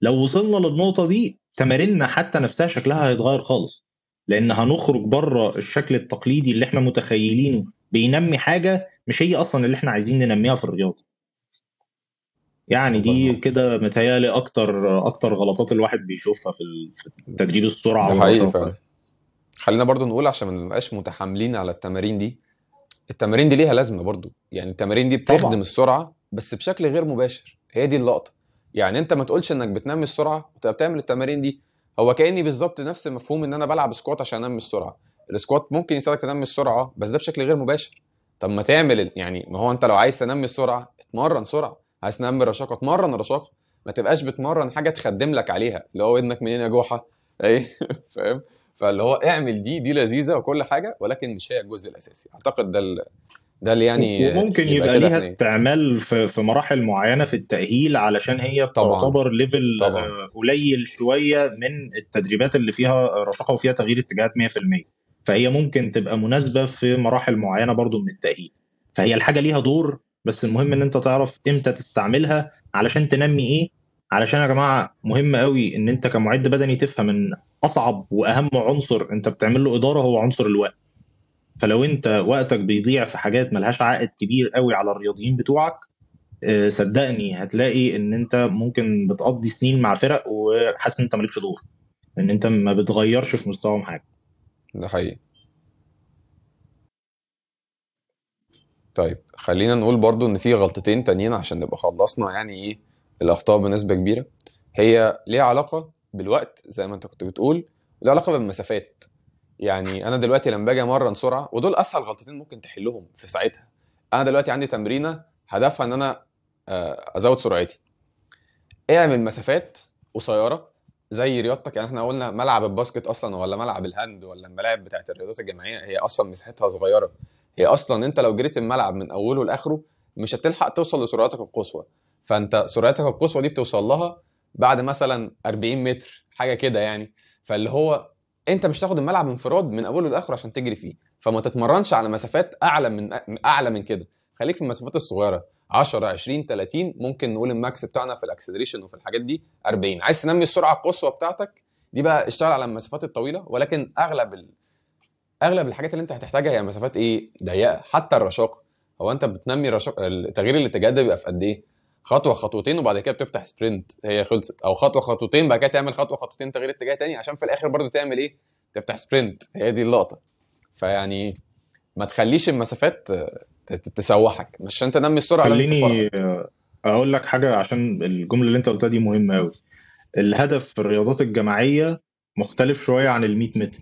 لو وصلنا للنقطة دي تماريننا حتى نفسها شكلها هيتغير خالص. لأن هنخرج بره الشكل التقليدي اللي إحنا متخيلينه بينمي حاجة مش هي أصلا اللي إحنا عايزين ننميها في الرياضة. يعني دي كده متهيألي أكتر أكتر غلطات الواحد بيشوفها في تدريب السرعة ده حقيقي فعلا. خلينا برضو نقول عشان ما نبقاش متحاملين على التمارين دي التمارين دي ليها لازمة برضو. يعني التمارين دي بتخدم طبعا. السرعة بس بشكل غير مباشر. هي دي اللقطة. يعني انت ما تقولش انك بتنمي السرعة وتبقى بتعمل التمارين دي. هو كأني بالظبط نفس مفهوم ان أنا بلعب سكوات عشان انمي السرعة. ال squat ممكن يساعدك تنمي السرعة بس ده بشكل غير مباشر. طب ما تعمل يعني ما هو انت لو عايز تنمي السرعة اتمرن سرعة. عايز تنمي الرشاقة اتمرن رشاقه ما تبقاش بتمرن حاجة تخدم لك عليها اللي هو ودنك منين يا جوحة؟ *laughs* إيه؟ فاهم؟ فاللي هو اعمل دي دي لذيذة وكل حاجة ولكن مش هي الجزء الأساسي. أعتقد ده ال- ده اللي يعني وممكن يبقى يبقى ليها إيه استعمال في في مراحل معينة في التأهيل علشان هي طبعا. بتعتبر level طبعا. آه، قليل شوية من التدريبات اللي فيها رشاقه وفيها تغيير اتجاهات 100% فهي ممكن تبقى مناسبة في مراحل معينة برضو من التأهيل. فهي الحاجة ليها دور بس المهم إن أنت تعرف إمتى تستعملها علشان تنمي إيه؟ علشان يا جماعة مهم قوي إن أنت كمعد بدني تفهم إن أصعب وأهم عنصر أنت بتعمل له إدارة هو عنصر الوقت. فلو أنت وقتك بيضيع في حاجات ملهاش عائد كبير قوي على الرياضيين بتوعك آه، صدقني هتلاقي إن أنت ممكن بتقضي سنين مع فرق وحاسس إن أنت مالكش دور. إن أنت ما بتغيرش في مستواهم حاجة. ده حقيقي. طيب خلينا نقول برضو إن في غلطتين تانيين عشان نبقى خلصنا يعني إيه الأخطاء بنسبة كبيرة. هي ليها علاقة بالوقت زي ما انت كنت بتقول وليها علاقة بالمسافات. يعني أنا دلوقتي لما باجي أمرن سرعة ودول أسهل غلطتين ممكن تحلهم في ساعتها. أنا دلوقتي عندي تمرينة هدفها إن أنا آه، أزود سرعتي. اعمل مسافات قصيرة زي رياضتك. يعني إحنا قلنا ملعب ال basket أصلا ولا ملعب ال hand ولا الملاعب بتاعت الرياضات الجماعية هي أصلا مساحتها صغيرة. هي أصلا أنت لو جريت الملعب من أوله لآخره مش هتلحق توصل لسرعتك القصوى. فأنت سرعتك القصوى دي بتوصل لها بعد مثلا 40 متر حاجة كده يعني. فاللي هو أنت مش تاخد الملعب انفراد من أوله لآخره عشان تجري فيه. فما تتمرنش على مسافات أعلى من أعلى من كده. خليك في المسافات الصغيرة. 10 20 30 ممكن نقول ال max بتاعنا في ال acceleration وفي الحاجات دي 40 عايز تنمي السرعة القصوى بتاعتك؟ دي بقى اشتغل على المسافات الطويلة ولكن أغلب ال... أغلب الحاجات اللي أنت هتحتاجها هي مسافات إيه؟ ضيقة. حتى الرشاقه هو أنت بتنمي الرشاقه تغيير الاتجاه ده بيبقى في قد إيه؟ خطوة خطوتين وبعد كده بتفتح sprint هي خلصت. أو خطوة خطوتين بعد كده تعمل خطوة خطوتين تغيير اتجاه تاني عشان في الآخر برضو تعمل إيه؟ تفتح sprint هي دي اللقطة. فيعني ما تخليش المسافات تسوحك. مش عشان تنمي السرعة خليني أقول لك حاجة عشان الجملة اللي أنت قلتها دي مهمة قوي الهدف في الرياضات الجماعية مختلف شوية عن ال 100 متر.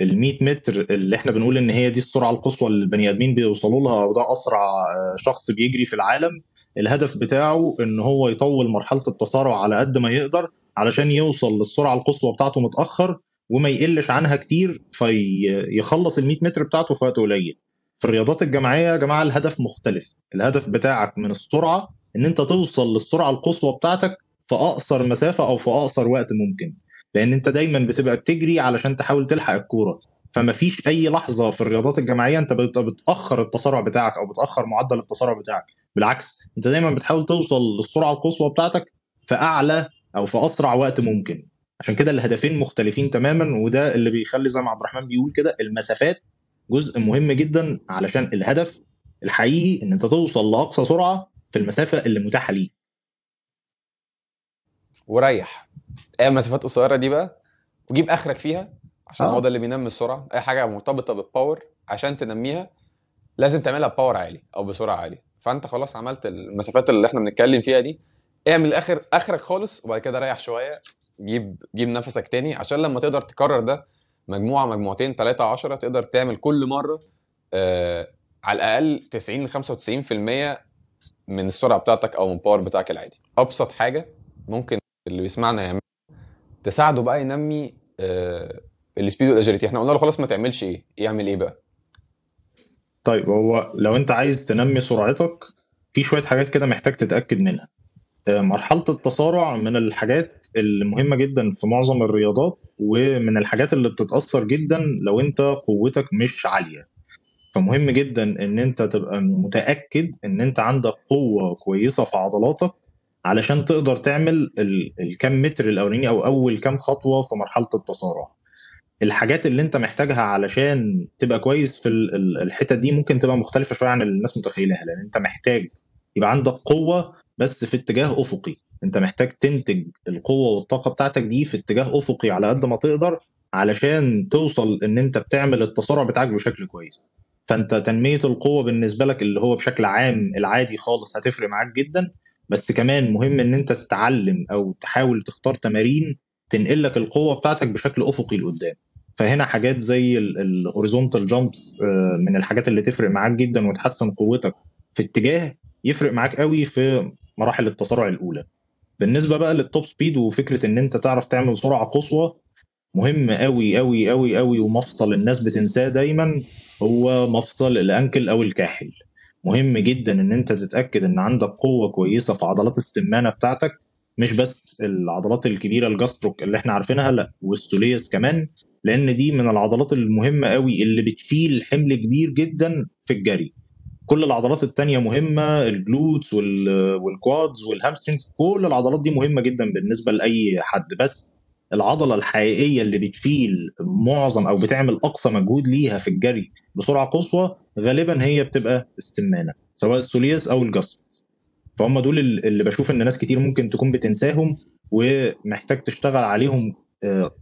ال 100 متر اللي إحنا بنقول إن هي دي السرعة القصوى اللي البني آدمين بيوصلوا لها وده أسرع آه، شخص بيجري في العالم. الهدف بتاعه إن هو يطول مرحلة التسارع على قد ما يقدر علشان يوصل للسرعة القصوى بتاعته متأخر وما يقلش عنها كتير فيخلص ال 100 متر بتاعته في وقت قليل. في الرياضات الجماعية يا جماعة الهدف مختلف. الهدف بتاعك من السرعة إن أنت توصل للسرعة القصوى بتاعتك في أقصر مسافة أو في أقصر وقت ممكن. لأن أنت دايما بتبقى بتجري علشان تحاول تلحق الكورة. فما فيش أي لحظة في الرياضات الجماعية أنت بتبقى بتأخر التسارع بتاعك أو بتأخر معدل التسارع بتاعك. بالعكس انت دايما بتحاول توصل للسرعة القصوى بتاعتك في أعلى أو في أسرع وقت ممكن. عشان كده الهدفين مختلفين تماما وده اللي بيخلي زي ما عبد الرحمن بيقول كده المسافات جزء مهم جدا علشان الهدف الحقيقي إن أنت توصل لأقصى سرعة في المسافة اللي متاحة ليك. وريح. اي المسافات قصيره دي بقى؟ وجيب آخرك فيها عشان آه. هو ده اللي بينمي السرعة. أي حاجة مرتبطة بال power عشان تنميها لازم تعملها ب power عالي أو بسرعة عالية. فانت خلاص عملت المسافات اللي إحنا بنتكلم فيها دي اعمل اخر آخرك خالص وبعد كده ريح شوية جيب جيب نفسك تاني. عشان لما تقدر تكرر ده مجموعة مجموعتين ثلاثة 10 تقدر تعمل كل مرة آه على الأقل 90 ل 95% من السرعة بتاعتك أو من ال power بتاعك العادي. أبسط حاجة ممكن اللي بيسمعنا يعمل تساعده بقى ينمي آه ال speed وال agility إحنا قلنا له خلاص ما تعملش إيه يعمل إيه بقى؟ طيب هو لو انت عايز تنمي سرعتك في شوية حاجات كده محتاج تتأكد منها. آه، مرحلة التسارع من الحاجات المهمة جدا في معظم الرياضات ومن الحاجات اللي بتتأثر جدا لو انت قوتك مش عالية. فمهم جدا إن انت تبقى متأكد إن انت عندك قوة كويسة في عضلاتك علشان تقدر تعمل ال- الكام متر الأولاني أو أول كام خطوة في مرحلة التسارع الحاجات اللي انت محتاجها علشان تبقى كويس في ال- ال- الحتت دي ممكن تبقى مختلفة شوية عن اللي الناس متخيلها لأن انت محتاج يبقى عندك قوة بس في اتجاه أفقي. انت محتاج تنتج القوة والطاقة بتاعتك دي في اتجاه أفقي على قد ما تقدر علشان توصل إن انت بتعمل التسارع بتاعك بشكل كويس. فأنت تنمية القوة بالنسبة لك اللي هو بشكل عام العادي خالص هتفرق معاك جدا. بس كمان مهم إن انت تتعلم أو تحاول تختار تمارين تنقل لك القوة بتاعتك بشكل أفقي لقدام. فهنا حاجات زي ال horizontal jumps من الحاجات اللي تفرق معاك جدا وتحسن قوتك في اتجاه يفرق معاك قوي في مراحل التسارع الأولى. بالنسبة بقى لل top speed وفكرة إن أنت تعرف تعمل سرعة قصوى مهم قوي قوي قوي قوي ومفصل الناس بتنساه دايما هو مفصل ال ankle أو الكاحل. مهم جدا إن أنت تتأكد إن عندك قوة كويسة في عضلات السمانه بتاعتك مش بس العضلات الكبيرة ال gastroc اللي إحنا عارفينها لا وال soleus كمان لأن دي من العضلات المهمة قوي اللي بتشيل حمل كبير جدا في الجري. كل العضلات التانية مهمة ال glutes وال quads وال hamstrings كل العضلات دي مهمة جدا بالنسبة لأي حد. بس العضلة الحقيقية اللي بتشيل معظم أو بتعمل أقصى مجهود ليها في الجري بسرعة قصوى غالبا هي بتبقى السمانة سواء ال soleus أو ال gastroc فهم دول اللي بشوف إن ناس كتير ممكن تكون بتنساهم ومحتاج تشتغل عليهم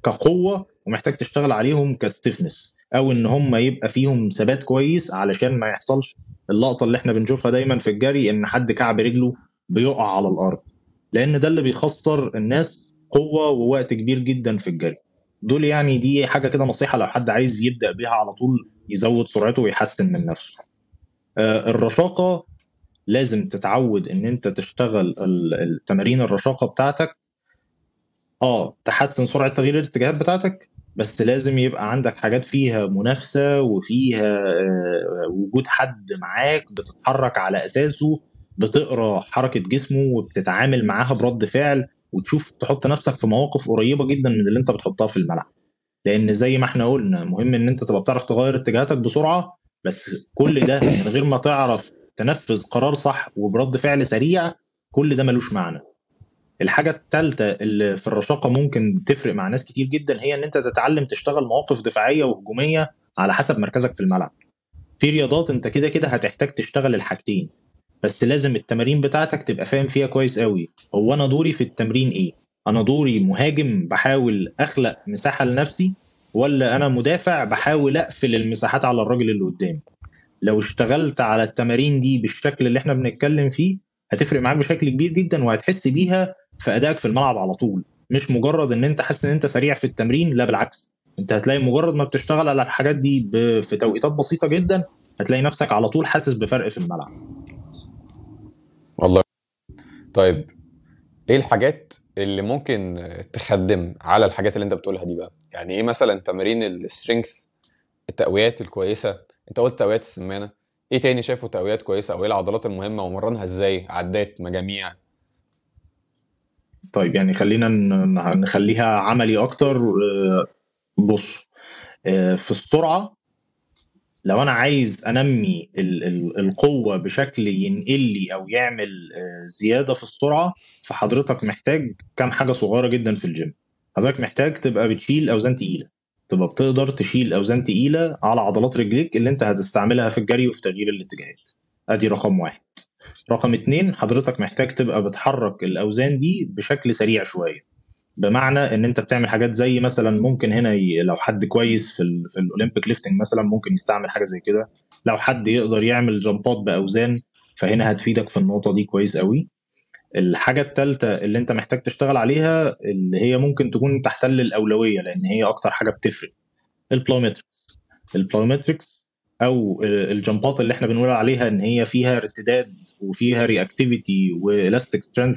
كقوة ومحتاج تشتغل عليهم ك stiffness أو إن هم يبقى فيهم ثبات كويس علشان ما يحصلش اللقطة اللي إحنا بنشوفها دايما في الجري إن حد كعب رجله بيقع على الأرض. لأن ده اللي بيخسر الناس قوة ووقت كبير جدا في الجري. دول يعني دي حاجة كده نصيحة لو حد عايز يبدأ بيها على طول يزود سرعته ويحسن من نفسه. آه الرشاقة لازم تتعود إن أنت تشتغل التمارين الرشاقة بتاعتك. آه تحسن سرعة تغيير الاتجاهات بتاعتك بس لازم يبقى عندك حاجات فيها منافسة وفيها وجود حد معاك بتتحرك على أساسه بتقرأ حركة جسمه وبتتعامل معاها برد فعل وتشوف تحط نفسك في مواقف قريبة جدا من اللي أنت بتحطها في الملعب. لأن زي ما إحنا قلنا مهم إن أنت تبقى بتعرف تغير اتجاهاتك بسرعة بس كل ده من غير ما تعرف تنفذ قرار صح وبرد فعل سريع كل ده ملوش معنى. الحاجة الثالثه اللي في الرشاقة ممكن تفرق مع ناس كتير جدا هي إن أنت تتعلم تشتغل مواقف دفاعية وهجومية على حسب مركزك في الملعب. في رياضات أنت كده كده هتحتاج تشتغل الحاجتين بس لازم التمارين بتاعتك تبقى فاهم فيها كويس قوي هو أنا دوري في التمرين إيه؟ أنا دوري مهاجم بحاول أخلق مساحة لنفسي ولا أنا مدافع بحاول أقفل المساحات على الراجل اللي قدامي؟ لو اشتغلت على التمارين دي بالشكل اللي إحنا بنتكلم فيه هتفرق معاك بشكل كبير جدا وهتحس بيها في أدائك في الملعب على طول. مش مجرد إن أنت حاسس إن أنت سريع في التمرين لا بالعكس. أنت هتلاقي مجرد ما بتشتغل على الحاجات دي في توقيتات بسيطة جدا هتلاقي نفسك على طول حاسس بفرق في الملعب. والله. طيب إيه الحاجات اللي ممكن تخدم على الحاجات اللي أنت بتقولها دي بقى؟ يعني إيه مثلا تمارين السترينث التقويات الكويسة انت قلت تقويات السمانة. إيه تاني شايفه تقويات كويسة أو إيه العضلات المهمة ومرنها إزاي؟ عدات مجاميع. طيب يعني خلينا نخليها عملي أكتر. بص في السرعة لو أنا عايز انمي القوة بشكل ينقل لي أو يعمل زيادة في السرعة فحضرتك محتاج كام حاجة صغيرة جدا في الجيم. حضرتك محتاج تبقى بتشيل أوزان تقيلة. تبقى بتقدر تشيل أوزان تقيلة على عضلات رجليك اللي أنت هتستعملها في الجري وفي تغيير الاتجاهات. أدي رقم واحد. رقم اتنين حضرتك محتاج تبقى بتحرك الأوزان دي بشكل سريع شوية. بمعنى إن أنت بتعمل حاجات زي مثلا ممكن هنا ي... لو حد كويس في, ال... في ال Olympic lifting مثلا ممكن يستعمل حاجة زي كده. لو حد يقدر يعمل جامبات بأوزان فهنا هتفيدك في النقطة دي كويس قوي الحاجة الثالثه اللي انت محتاج تشتغل عليها اللي هي ممكن تكون تحتل الأولوية لأن هي أكتر حاجة بتفرق. ال plyometrics ال plyometrics أو الجامبات اللي إحنا بنقول عليها إن هي فيها ارتداد وفيها reactivity و elastic strength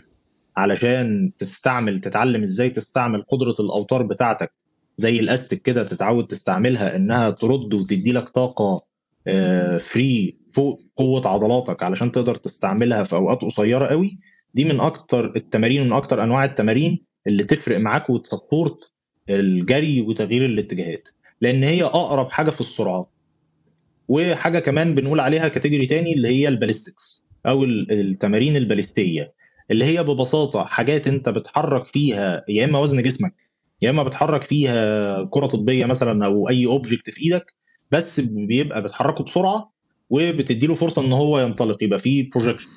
علشان تستعمل تتعلم إزاي تستعمل قدرة الأوتار بتاعتك زي الاستيك كده تتعود تستعملها إنها ترد وتدي لك طاقة فري فوق قوة عضلاتك علشان تقدر تستعملها في أوقات قصيرة قوي. دي من أكتر التمارين من أكتر أنواع التمارين اللي تفرق معاك وت support الجري وتغيير الاتجاهات. لأن هي أقرب حاجة في السرعات وحاجة كمان بنقول عليها category تاني اللي هي ال ballistics أو التمارين الباليستية. اللي هي ببساطة حاجات أنت بتحرك فيها يا إما وزن جسمك يا إما بتحرك فيها كرة طبية مثلا أو أي object في إيدك بس بيبقى بتحركه بسرعة وبتدي له فرصة إن هو ينطلق. يبقى فيه projection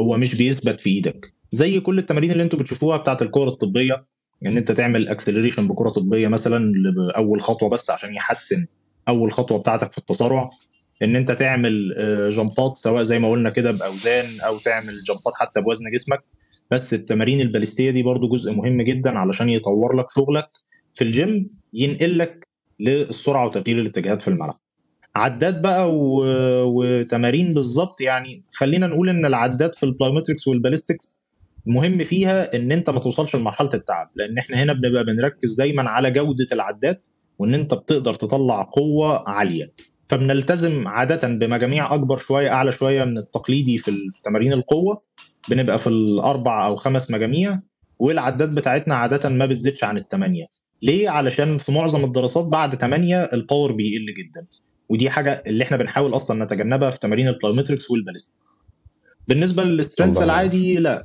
هو مش بيثبت في إيدك. زي كل التمارين اللي أنتوا بتشوفوها بتاعت الكور الطبية ان انت تعمل acceleration بكره طبية مثلا اول خطوة بس عشان يحسن أول خطوة بتاعتك في التسارع إن انت تعمل آه، جمبات سواء زي ما قلنا كده بأوزان أو تعمل جمبات حتى بوزن جسمك. بس التمارين الباليستيه دي برضو جزء مهم جدا علشان يطور لك شغلك في الجيم ينقلك للسرعة وتغيير الاتجاهات في الملعب. عدات بقى و... وتمارين بالظبط يعني خلينا نقول إن العدات في ال plyometrics وال ballistics مهم فيها إن أنت ما توصلش لمرحلة التعب لأن إحنا هنا بنبقى بنركز دايما على جودة العدات وإن أنت بتقدر تطلع قوة عالية. فبنلتزم عادة بمجاميع أكبر شوية أعلى شوية من التقليدي في تمارين القوة. بنبقى في الأربع أو خمس مجاميع والعدات بتاعتنا عادة ما بتزيدش عن الثمانيه ليه؟ علشان في معظم الدراسات بعد 8 ال power بيقل جدا. ودي حاجة اللي إحنا بنحاول أصلا نتجنبها في تمارين ال plyometrics وال ballistic بالنسبة لل strength العادي لا.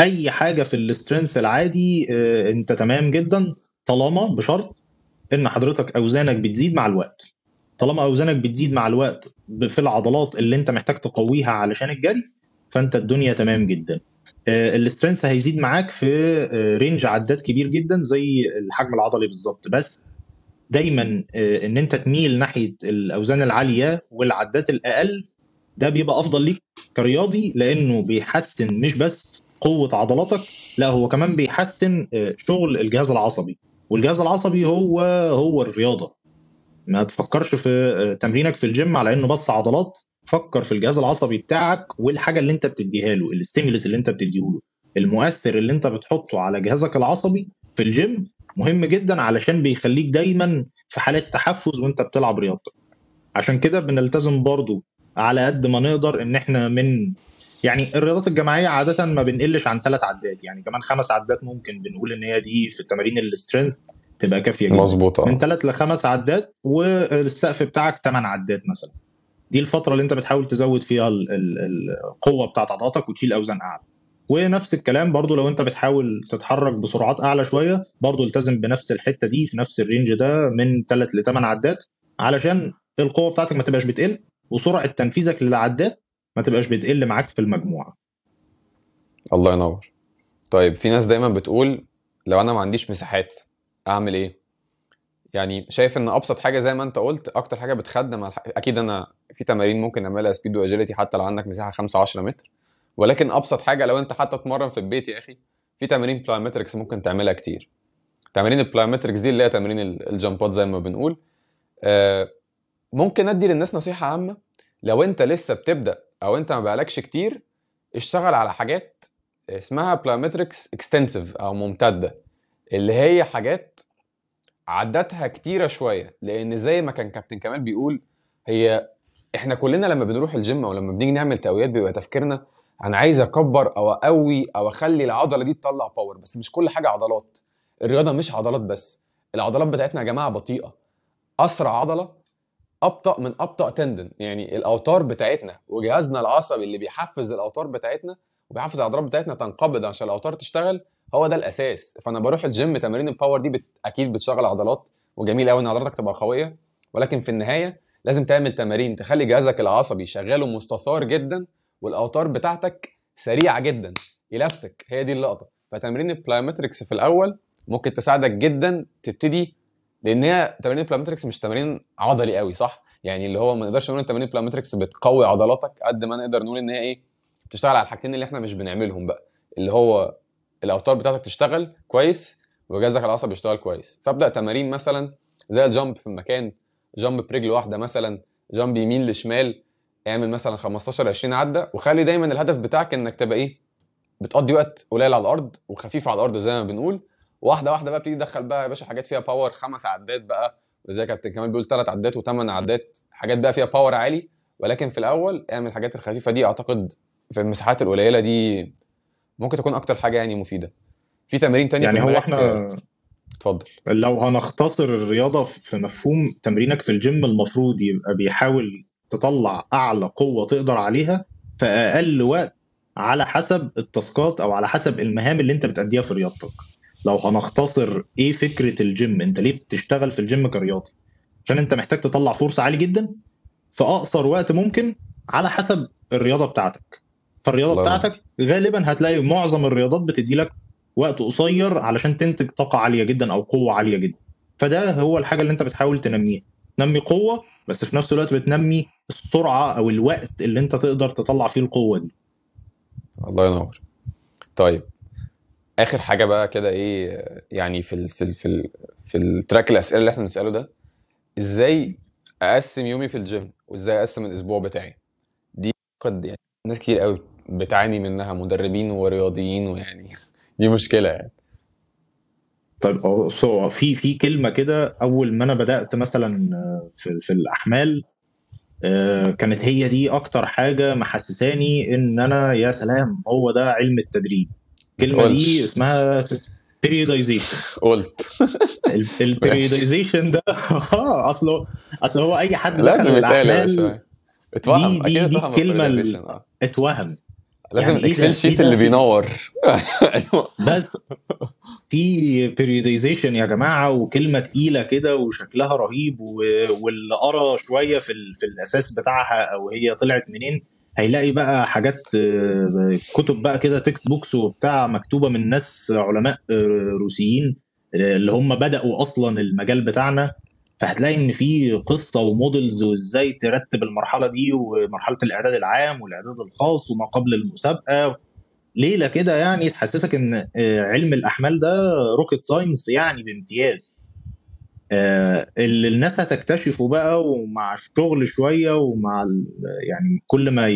أي حاجة في ال strength العادي آه، أنت تمام جدا طالما بشرط إن حضرتك أوزانك بتزيد مع الوقت. طالما أوزانك بتزيد مع الوقت في العضلات اللي أنت محتاج تقويها علشان الجري فأنت الدنيا تمام جدا. آه، ال strength هيزيد معاك في range آه، عدات كبير جدا زي الحجم العضلي بالظبط. بس دايما إن أنت تميل ناحية الأوزان العالية والعدات الأقل ده بيبقى أفضل ليك كرياضي لأنه بيحسن مش بس قوة عضلاتك لا هو كمان بيحسن آه، شغل الجهاز العصبي. والجهاز العصبي هو هو الرياضة. ما تفكرش في آه، تمرينك في الجيم على إنه بس عضلات. فكر في الجهاز العصبي بتاعك والحاجة اللي أنت بتديها له ال stimulus اللي أنت بتديه له المؤثر اللي أنت بتحطه على جهازك العصبي في الجيم مهم جدا علشان بيخليك دايما في حالة تحفز وانت بتلعب رياضتك عشان كده بنلتزم برضو على قد ما نقدر إن إحنا من يعني الرياضات الجماعية عادة ما بنقلش عن ثلاث عدات يعني كمان خمس عدات ممكن بنقول إن هي دي في التمارين ال strength تبقى كافية جدا. مظبوط من ثلاث لخمس عدات والسقف بتاعك ثمان عدات مثلا. دي الفترة اللي أنت بتحاول تزود فيها القوة بتاعت عضلاتك وتشيل أوزان أعلى. ونفس الكلام برضو لو انت بتحاول تتحرك بسرعات اعلى شوية برضو التزم بنفس الحتة دي في نفس الرينج ده من 3 ل 8 عدات علشان القوة بتاعتك ما تبقاش بتقل وسرعة تنفيذك للعدات ما تبقاش بتقل معاك في المجموعة. الله ينور. طيب في ناس دايما بتقول لو أنا ما عنديش مساحات أعمل إيه؟ يعني شايف إن أبسط حاجة زي ما أنت قلت أكتر حاجة بتخدم. أكيد أنا في تمارين ممكن أعملها speed و agility حتى لو عندك مساحة 5 10 متر. ولكن أبسط حاجة لو أنت حتى تتمرن في البيت يا أخي في تمارين plyometrics ممكن تعملها كتير. تمارين ال plyometrics دي اللي هي تمارين ال jumpات زي ما بنقول. آه، ممكن أدي للناس نصيحة عامة. لو أنت لسه بتبدأ أو أنت ما بقالكش كتير اشتغل على حاجات اسمها plyometrics extensive أو ممتدة اللي هي حاجات عدتها كتيرة شوية. لأن زي ما كان كابتن كمال بيقول هي إحنا كلنا لما بنروح الجيم أو لما بنيجي نعمل تقويات بيبقى تفكيرنا أنا عايز أكبر أو أقوي أو أخلي العضلة دي تطلع power بس مش كل حاجة عضلات. الرياضة مش عضلات بس العضلات بتاعتنا يا جماعة بطيئة. أسرع عضلة أبطأ من أبطأ tendon يعني الأوتار بتاعتنا وجهازنا العصبي اللي بيحفز الأوتار بتاعتنا وبيحفز العضلات بتاعتنا تنقبض عشان الأوتار تشتغل هو ده الأساس. فأنا بروح الجيم تمارين ال power دي بت... أكيد بتشغل عضلات وجميل قوي إن عضلاتك تبقى قوية. ولكن في النهاية لازم تعمل تمارين تخلي جهازك العصبي شغال ومستثار جدا والأوتار بتاعتك سريعة جدا إلاستيك هي دي اللقطة. فتمرين ال plyometrics في الأول ممكن تساعدك جدا تبتدي لأن هي تمارين ال plyometrics مش تمارين عضلي قوي صح؟ يعني اللي هو ما نقدرش نقول إن تمارين ال plyometrics بتقوي عضلاتك قد ما نقدر نقول إن هي إيه بتشتغل على الحاجتين اللي إحنا مش بنعملهم بقى. اللي هو الأوتار بتاعتك تشتغل كويس وجهازك العصبي يشتغل كويس. فابدأ تمارين مثلا زي ال jump في المكان jump برجل واحدة مثلا jump يمين لشمال اعمل مثلا 15 20 عدة وخلي دايما الهدف بتاعك إنك تبقى إيه؟ بتقضي وقت قليل على الأرض وخفيف على الأرض زي ما بنقول. واحدة واحدة بقى بتيجي تدخل بقى يا باشا حاجات فيها power خمس عدات بقى وزي كابتن كمال بيقول ثلاث عدات وثمان عدات حاجات بقى فيها power عالي. ولكن في الأول اعمل الحاجات الخفيفة دي أعتقد في المساحات القليلة دي ممكن تكون أكتر حاجة يعني مفيدة. في تمارين تانية يعني هو إحنا اتفضل. لو هنختصر الرياضة في مفهوم تمرينك في الجيم المفروض يبقى بيحاول تطلع أعلى قوة تقدر عليها في أقل وقت على حسب ال taskات أو على حسب المهام اللي أنت بتأديها في رياضتك. لو هنختصر إيه فكرة الجيم؟ أنت ليه بتشتغل في الجيم كرياضي؟ عشان أنت محتاج تطلع فرصه عالي جدا في أقصر وقت ممكن على حسب الرياضة بتاعتك. فالرياضة الله. بتاعتك غالبا هتلاقي معظم الرياضات بتدي لك وقت قصير علشان تنتج طاقة عالية جدا أو قوة عالية جدا. فده هو الحاجة اللي أنت بتحاول تنميها. تنمي قوة بس في نفس الوقت بتنمي السرعة أو الوقت اللي أنت تقدر تطلع فيه القوة دي. الله ينور. طيب آخر حاجة بقى كده إيه يعني في ال في ال في ال في ال track الأسئلة اللي إحنا بنسأله ده إزاي أقسم يومي في الجيم وإزاي أقسم الأسبوع بتاعي؟ دي قد يعني ناس كتير قوي بتعاني منها مدربين ورياضيين ويعني *laughs* دي مشكلة يعني. طيب في في كلمة كده أول ما أنا بدأت مثلا في في الأحمال كانت هي دي أكتر حاجة محسساني إن أنا يا سلام هو ده علم التدريب. الكلمة. دي اسمها periodization. قلت. البريودايزيشن *laughs* ده *laughs* آه اصله أصل هو أي حد لازم يتقال يا باشا. اتوهم. دي- دي- أكيد دي اتوهم. لازم يعني إيه الاكسل ده؟ شيت إيه اللي في- بينور. *laughs* بس في periodization يا جماعة وكلمة تقيلة كده وشكلها رهيب واللي قرا شوية في في الأساس بتاعها أو هي طلعت منين هيلاقي بقى حاجات كتب بقى كده textbooks وبتاع مكتوبة من ناس علماء آه، روسيين آه، اللي هم بدأوا أصلا المجال بتاعنا. فهتلاقي إن في قصة و models وإزاي ترتب المرحلة دي ومرحلة الإعداد العام والإعداد الخاص وما قبل المسابقة. ليلة كده يعني تحسسك إن آه، علم الأحمال ده rocket science يعني بامتياز. آه، اللي الناس هتكتشفه بقى ومع الشغل شوية ومع يعني كل ما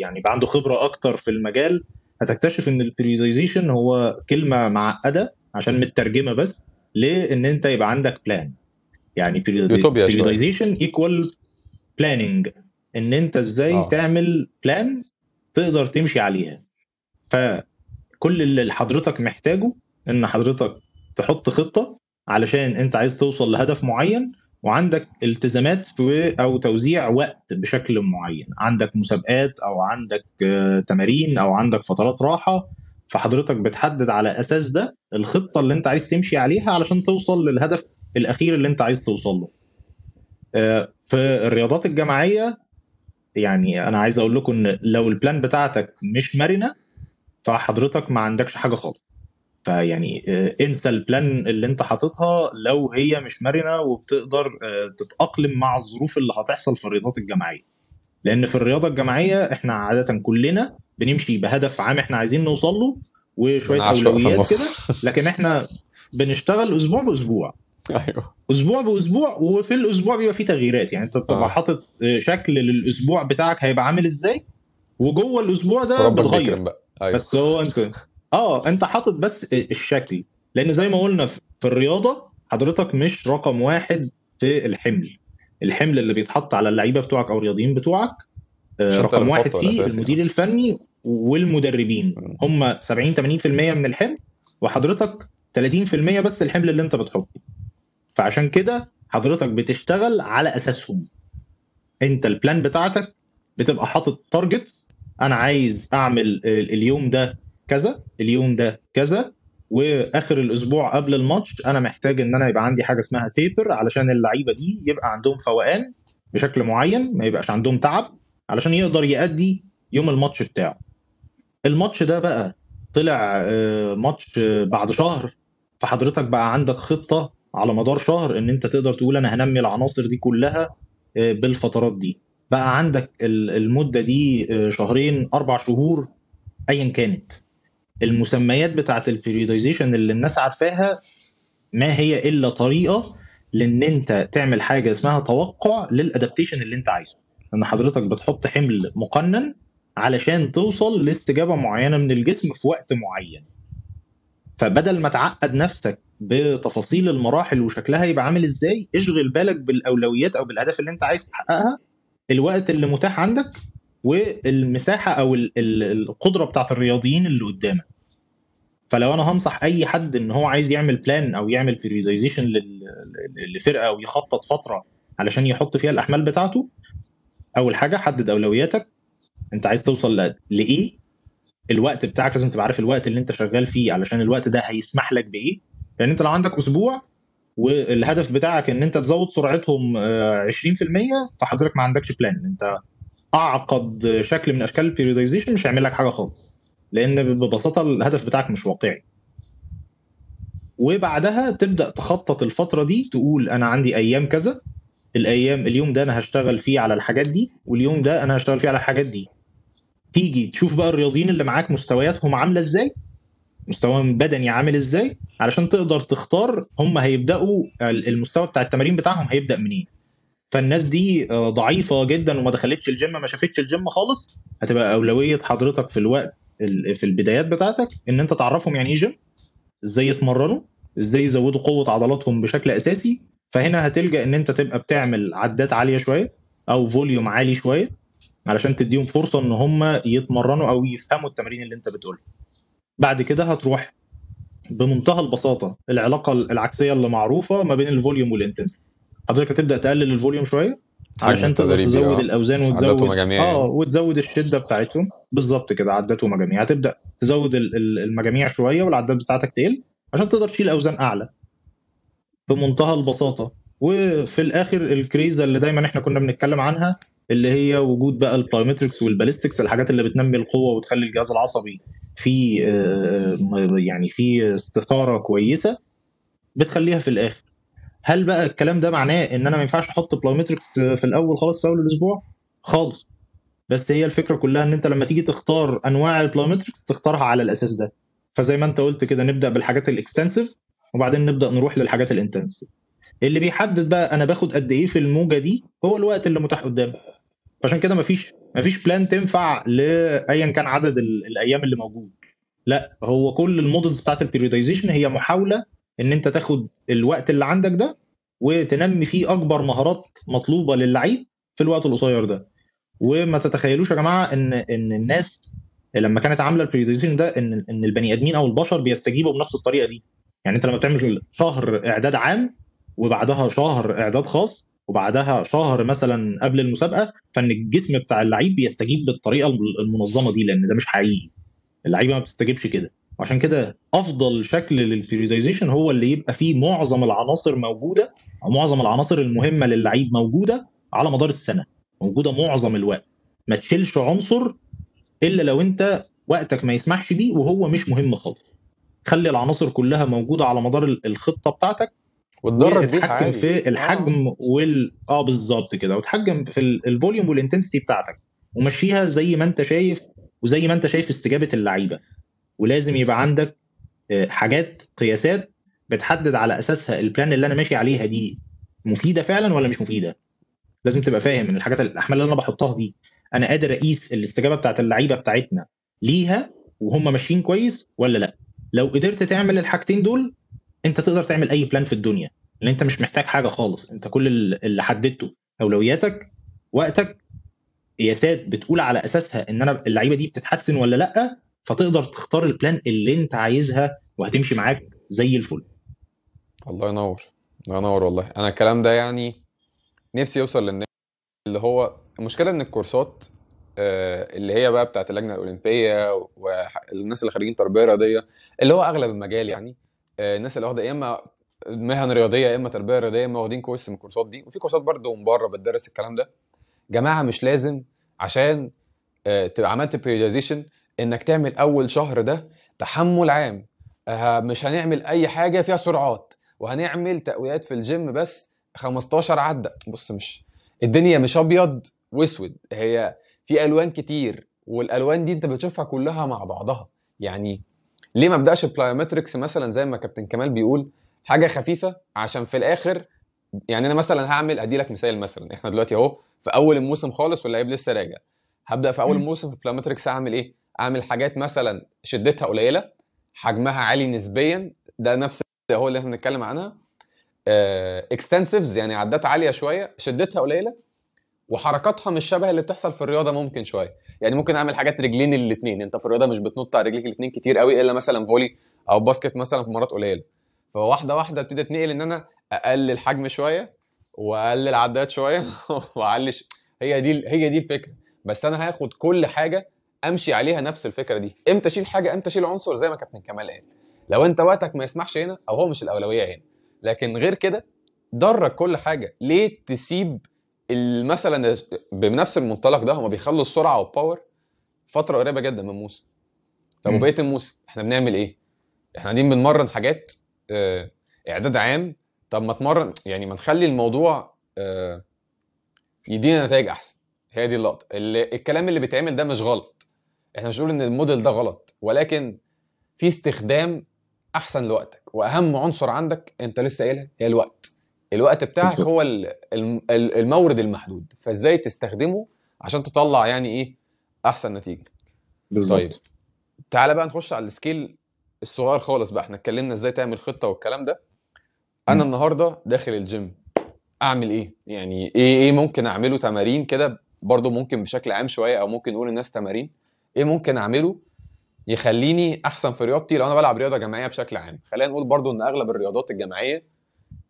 يعني يبقى عنده خبرة أكتر في المجال هتكتشف إن ال periodization هو كلمة معقدة عشان مترجمة بس لإن أنت يبقى عندك plan يعني. periodization equal planning إن أنت إزاي آه. تعمل plan تقدر تمشي عليها فكل اللي حضرتك محتاجه إن حضرتك تحط خطة علشان أنت عايز توصل لهدف معين وعندك التزامات في أو توزيع وقت بشكل معين عندك مسابقات أو عندك آه، تمارين أو عندك فترات راحة فحضرتك بتحدد على أساس ده الخطة اللي أنت عايز تمشي عليها علشان توصل للهدف الأخير اللي أنت عايز توصل له. آه، في الرياضات الجماعية يعني أنا عايز أقول لكم إن لو البلان بتاعتك مش مرنة فحضرتك ما عندكش حاجة خالص. فيعني آه، انسى البلان اللي أنت حاططها لو هي مش مرنة وبتقدر آه، تتأقلم مع الظروف اللي هتحصل في الرياضات الجماعية. لأن في الرياضة الجماعية إحنا عادة كلنا بنمشي بهدف عام إحنا عايزين نوصل له وشوية أولويات. كده. لكن إحنا بنشتغل أسبوع بأسبوع. *laughs* أيوه. أسبوع بأسبوع وفي الأسبوع بيبقى فيه تغييرات. يعني أنت بتبقى آه. حاطط شكل للأسبوع بتاعك هيبقى عامل إزاي وجوه الأسبوع ده بتغير. بقى. أيوه. بس هو أنت *laughs* آه أنت حاطط بس الشكل. لأن زي ما قلنا في الرياضة حضرتك مش رقم واحد في الحمل. الحمل اللي بيتحط على اللعيبة بتوعك أو الرياضيين بتوعك آه، رقم واحد فيه. المدير الفني والمدربين. هم 70 80% من الحمل وحضرتك 30% بس الحمل اللي أنت بتحطه. فعشان كده حضرتك بتشتغل على أساسهم. أنت ال plan بتاعتك بتبقى حاطط target أنا عايز أعمل ال- اليوم ده كذا اليوم ده كذا وآخر الأسبوع قبل الماتش أنا محتاج إن أنا يبقى عندي حاجة اسمها taper علشان اللعيبة دي يبقى عندهم فوقان بشكل معين ما يبقاش عندهم تعب علشان يقدر يأدي يوم الماتش بتاعه. الماتش ده بقى طلع آه، ماتش بعد شهر فحضرتك بقى عندك خطة على مدار شهر إن أنت تقدر تقول أنا هنمي العناصر دي كلها آه، بالفترات دي. بقى عندك ال- المدة دي آه، شهرين أربع شهور ايا كانت. المسميات بتاعت ال periodization اللي الناس عارفاها ما هي إلا طريقة لإن أنت تعمل حاجة اسمها توقع لل adaptation اللي أنت عايزه. ان حضرتك بتحط حمل مقنن علشان توصل لاستجابة معينة من الجسم في وقت معين. فبدل ما تعقد نفسك بتفاصيل المراحل وشكلها يبقى عامل إزاي اشغل بالك بالأولويات أو بالأهداف اللي أنت عايز تحققها الوقت اللي متاح عندك والمساحة أو ال- ال- القدرة بتاعت الرياضيين اللي قدامك. فلو أنا هنصح أي حد إن هو عايز يعمل plan أو يعمل periodization لفرقة أو يخطط فترة علشان يحط فيها الأحمال بتاعته أول حاجة حدد أولوياتك. أنت عايز توصل لإيه؟ الوقت بتاعك لازم تبقى عارف الوقت اللي أنت شغال فيه علشان الوقت ده هيسمح لك بإيه؟ لأن انت لو عندك أسبوع والهدف بتاعك ان انت تزود سرعتهم آه، 20% فحضرتك ما عندكش plan انت اعقد شكل من اشكال ال periodization مش هيعمل لك حاجة خالص. لأن ببساطة الهدف بتاعك مش واقعي. وبعدها تبدأ تخطط الفترة دي تقول أنا عندي أيام كذا. الأيام اليوم ده أنا هشتغل فيه على الحاجات دي واليوم ده أنا هشتغل فيه على الحاجات دي. تيجي تشوف بقى الرياضيين اللي معاك مستوياتهم عاملة إزاي. مستواهم بدني عامل إزاي؟ علشان تقدر تختار هم هيبدأوا المستوى بتاع التمارين بتاعهم هيبدأ منين. فالناس دي آه، ضعيفة جدا وما دخلتش الجيم ما شافتش الجيم خالص. هتبقى أولوية حضرتك في الوقت في البدايات بتاعتك إن أنت تعرفهم يعني إيه جيم إزاي يتمرنوا إزاي يزودوا قوة عضلاتهم بشكل أساسي. فهنا هتلجأ إن أنت تبقى بتعمل عدات عالية شوية أو volume عالي شوية علشان تديهم فرصة إن هم يتمرنوا أو يفهموا التمارين اللي أنت بتقولها. بعد كده هتروح بمنتهى البساطة العلاقة العكسية اللي معروفة ما بين ال volume وال intensity حضرتك هتبدأ تقلل ال volume شوية علشان تقدر تزود آه. الاوزان وتزود ومجاميع آه. وتزود الشدة بتاعتهم بالظبط كده عدات ومجاميع هتبدأ تزود ال- ال- المجاميع شوية والعدات بتاعتك تقل عشان تقدر تشيل أوزان أعلى بمنتهى البساطة وفي الآخر الكريزة اللي دايما إحنا كنا بنتكلم عنها اللي هي وجود بقى ال plyometrics وال ballistics الحاجات اللي بتنمي القوة وتخلي الجهاز العصبي في آه، م- يعني في استثارة كويسة بتخليها في الآخر. هل بقى الكلام ده معناه إن أنا ما ينفعش أحط plyometrics في الأول خالص في أول الأسبوع؟ خالص. بس هي الفكرة كلها إن أنت لما تيجي تختار أنواع ال plyometrics تختارها على الأساس ده. فزي ما أنت قلت كده نبدأ بالحاجات ال extensive وبعدين نبدأ نروح للحاجات ال intensive اللي بيحدد بقى أنا باخد قد إيه في الموجة دي هو الوقت اللي متاح قدامي. فعشان كده مفيش مفيش plan تنفع لايا كان عدد ال- الأيام اللي موجود. لا هو كل ال models بتاعت ال periodization هي محاولة إن أنت تاخد الوقت اللي عندك ده وتنمي فيه أكبر مهارات مطلوبة للعيب في الوقت القصير ده. وما تتخيلوش يا جماعة إن إن الناس لما كانت عاملة ال periodization ده إن إن البني آدمين أو البشر بيستجيبوا بنفس الطريقة دي. يعني أنت لما بتعمل شهر إعداد عام وبعدها شهر إعداد خاص وبعدها شهر مثلا قبل المسابقة فإن الجسم بتاع اللعيب بيستجيب بالطريقة المنظمة دي لأن ده مش حقيقي. اللعيبه ما بتستجيبش كده. وعشان كده أفضل شكل للبريودايزيشن هو اللي يبقى فيه معظم العناصر موجودة أو معظم العناصر المهمة للعيب موجودة على مدار السنة. موجودة معظم الوقت. ما تشيلش عنصر إلا لو أنت وقتك ما يسمحش بيه وهو مش مهم خالص. خلي العناصر كلها موجودة على مدار ال- الخطة بتاعتك وتدرج بيها وتتحكم عادي في الحجم وال آه بالظبط كده. وتحكم في ال- volume وال intensity بتاعتك. ومشيها زي ما انت شايف وزي ما انت شايف استجابة اللعيبة. ولازم يبقى عندك آه، حاجات قياسات بتحدد على أساسها ال plan اللي أنا ماشي عليها دي مفيدة فعلا ولا مش مفيدة. لازم تبقى فاهم إن الحاجات الأحمال اللي أنا بحطها دي أنا قادر أقيس الاستجابة بتاعت اللعيبة بتاعتنا ليها وهم ماشيين كويس ولا لأ. لو قدرت تعمل الحاجتين دول انت تقدر تعمل اي plan في الدنيا لأن انت مش محتاج حاجة خالص. انت كل ال- اللي حددته أولوياتك وقتك قياسات بتقول على أساسها إن أنا اللعيبة دي بتتحسن ولا لأ فتقدر تختار ال plan اللي انت عايزها وهتمشي معاك زي الفل. الله ينور. الله ينور والله. أنا الكلام ده يعني نفسي يوصل للناس اللي هو المشكلة إن الكورسات آه، اللي هي بقى بتاعت اللجنة الأولمبية والناس اللي خارجين تربية رياضية اللي هو أغلب المجال يعني الناس اللي واخدة يا إما مهن رياضية يا إما تربية رياضية يا إما واخدين كورس من الكورسات دي. وفي كورسات برضه من بره بتدرس الكلام ده. جماعة مش لازم عشان آه، تبقى عملت بريودايزيشن إنك تعمل أول شهر ده تحمل عام. آه، مش هنعمل أي حاجة فيها سرعات. وهنعمل تقويات في الجيم بس 15 عدة. بص مش الدنيا مش أبيض وأسود. هي في ألوان كتير والألوان دي أنت بتشوفها كلها مع بعضها. يعني ليه ما ابداش plyometrics مثلا زي ما كابتن كمال بيقول حاجة خفيفة عشان في الآخر يعني أنا مثلا هعمل أدي لك مثال مثلا. إحنا دلوقتي أهو في أول الموسم خالص واللعيب لسه راجع. هبدأ في أول. الموسم في plyometrics اعمل إيه؟ اعمل حاجات مثلا شدتها قليلة حجمها عالي نسبيا ده نفس هو اللي إحنا بنتكلم عنها. extensives يعني عدات عالية شوية شدتها قليلة وحركاتها مش شبه اللي بتحصل في الرياضة ممكن شوية. يعني ممكن أعمل حاجات رجلين الاثنين أنت في الرياضة مش بتنط على رجليك الاثنين كتير قوي إلا مثلا volley أو basket مثلا في مرات قليلة. فواحدة واحدة ابتدي أتنقل إن أنا أقلل حجم شوية وأقلل عدات شوية *laughs* وأعلي هي دي هي دي الفكرة. بس أنا هاخد كل حاجة أمشي عليها نفس الفكرة دي. إمتى أشيل حاجة؟ إمتى أشيل عنصر؟ زي ما كابتن كمال قال. لو أنت وقتك ما يسمحش هنا أو هو مش الأولوية هنا. لكن غير كده درج كل حاجة. ليه تسيب مثلا بنفس المنطلق ده هم بيخلوا السرعة والباور فترة قريبة جدا من موسم طب. وبقية الموسم إحنا بنعمل إيه؟ إحنا قاعدين بنمرن حاجات آه، إعداد عام. طب ما تمرن يعني ما نخلي الموضوع آه، يدينا نتائج أحسن. هي دي اللقطة. اللي الكلام اللي بيتعمل ده مش غلط. إحنا مش بنقول إن الموديل ده غلط ولكن في استخدام أحسن لوقتك. وأهم عنصر عندك أنت لسه قايلها هي الوقت. الوقت بتاعك. هو ال- الم- ال- المورد المحدود. فازاي تستخدمه عشان تطلع يعني إيه أحسن نتيجة؟ بالظبط. طيب تعالى بقى نخش على السكيل الصغير خالص بقى. إحنا اتكلمنا إزاي تعمل خطة والكلام ده. أنا مم. النهارده داخل الجيم أعمل إيه؟ يعني إيه إيه ممكن أعمله؟ تمارين كده برضو ممكن بشكل عام شوية أو ممكن نقول الناس تمارين. إيه ممكن أعمله؟ يخليني أحسن في رياضتي لو أنا بلعب رياضة جماعية بشكل عام. خلينا نقول برضو إن أغلب الرياضات الجماعية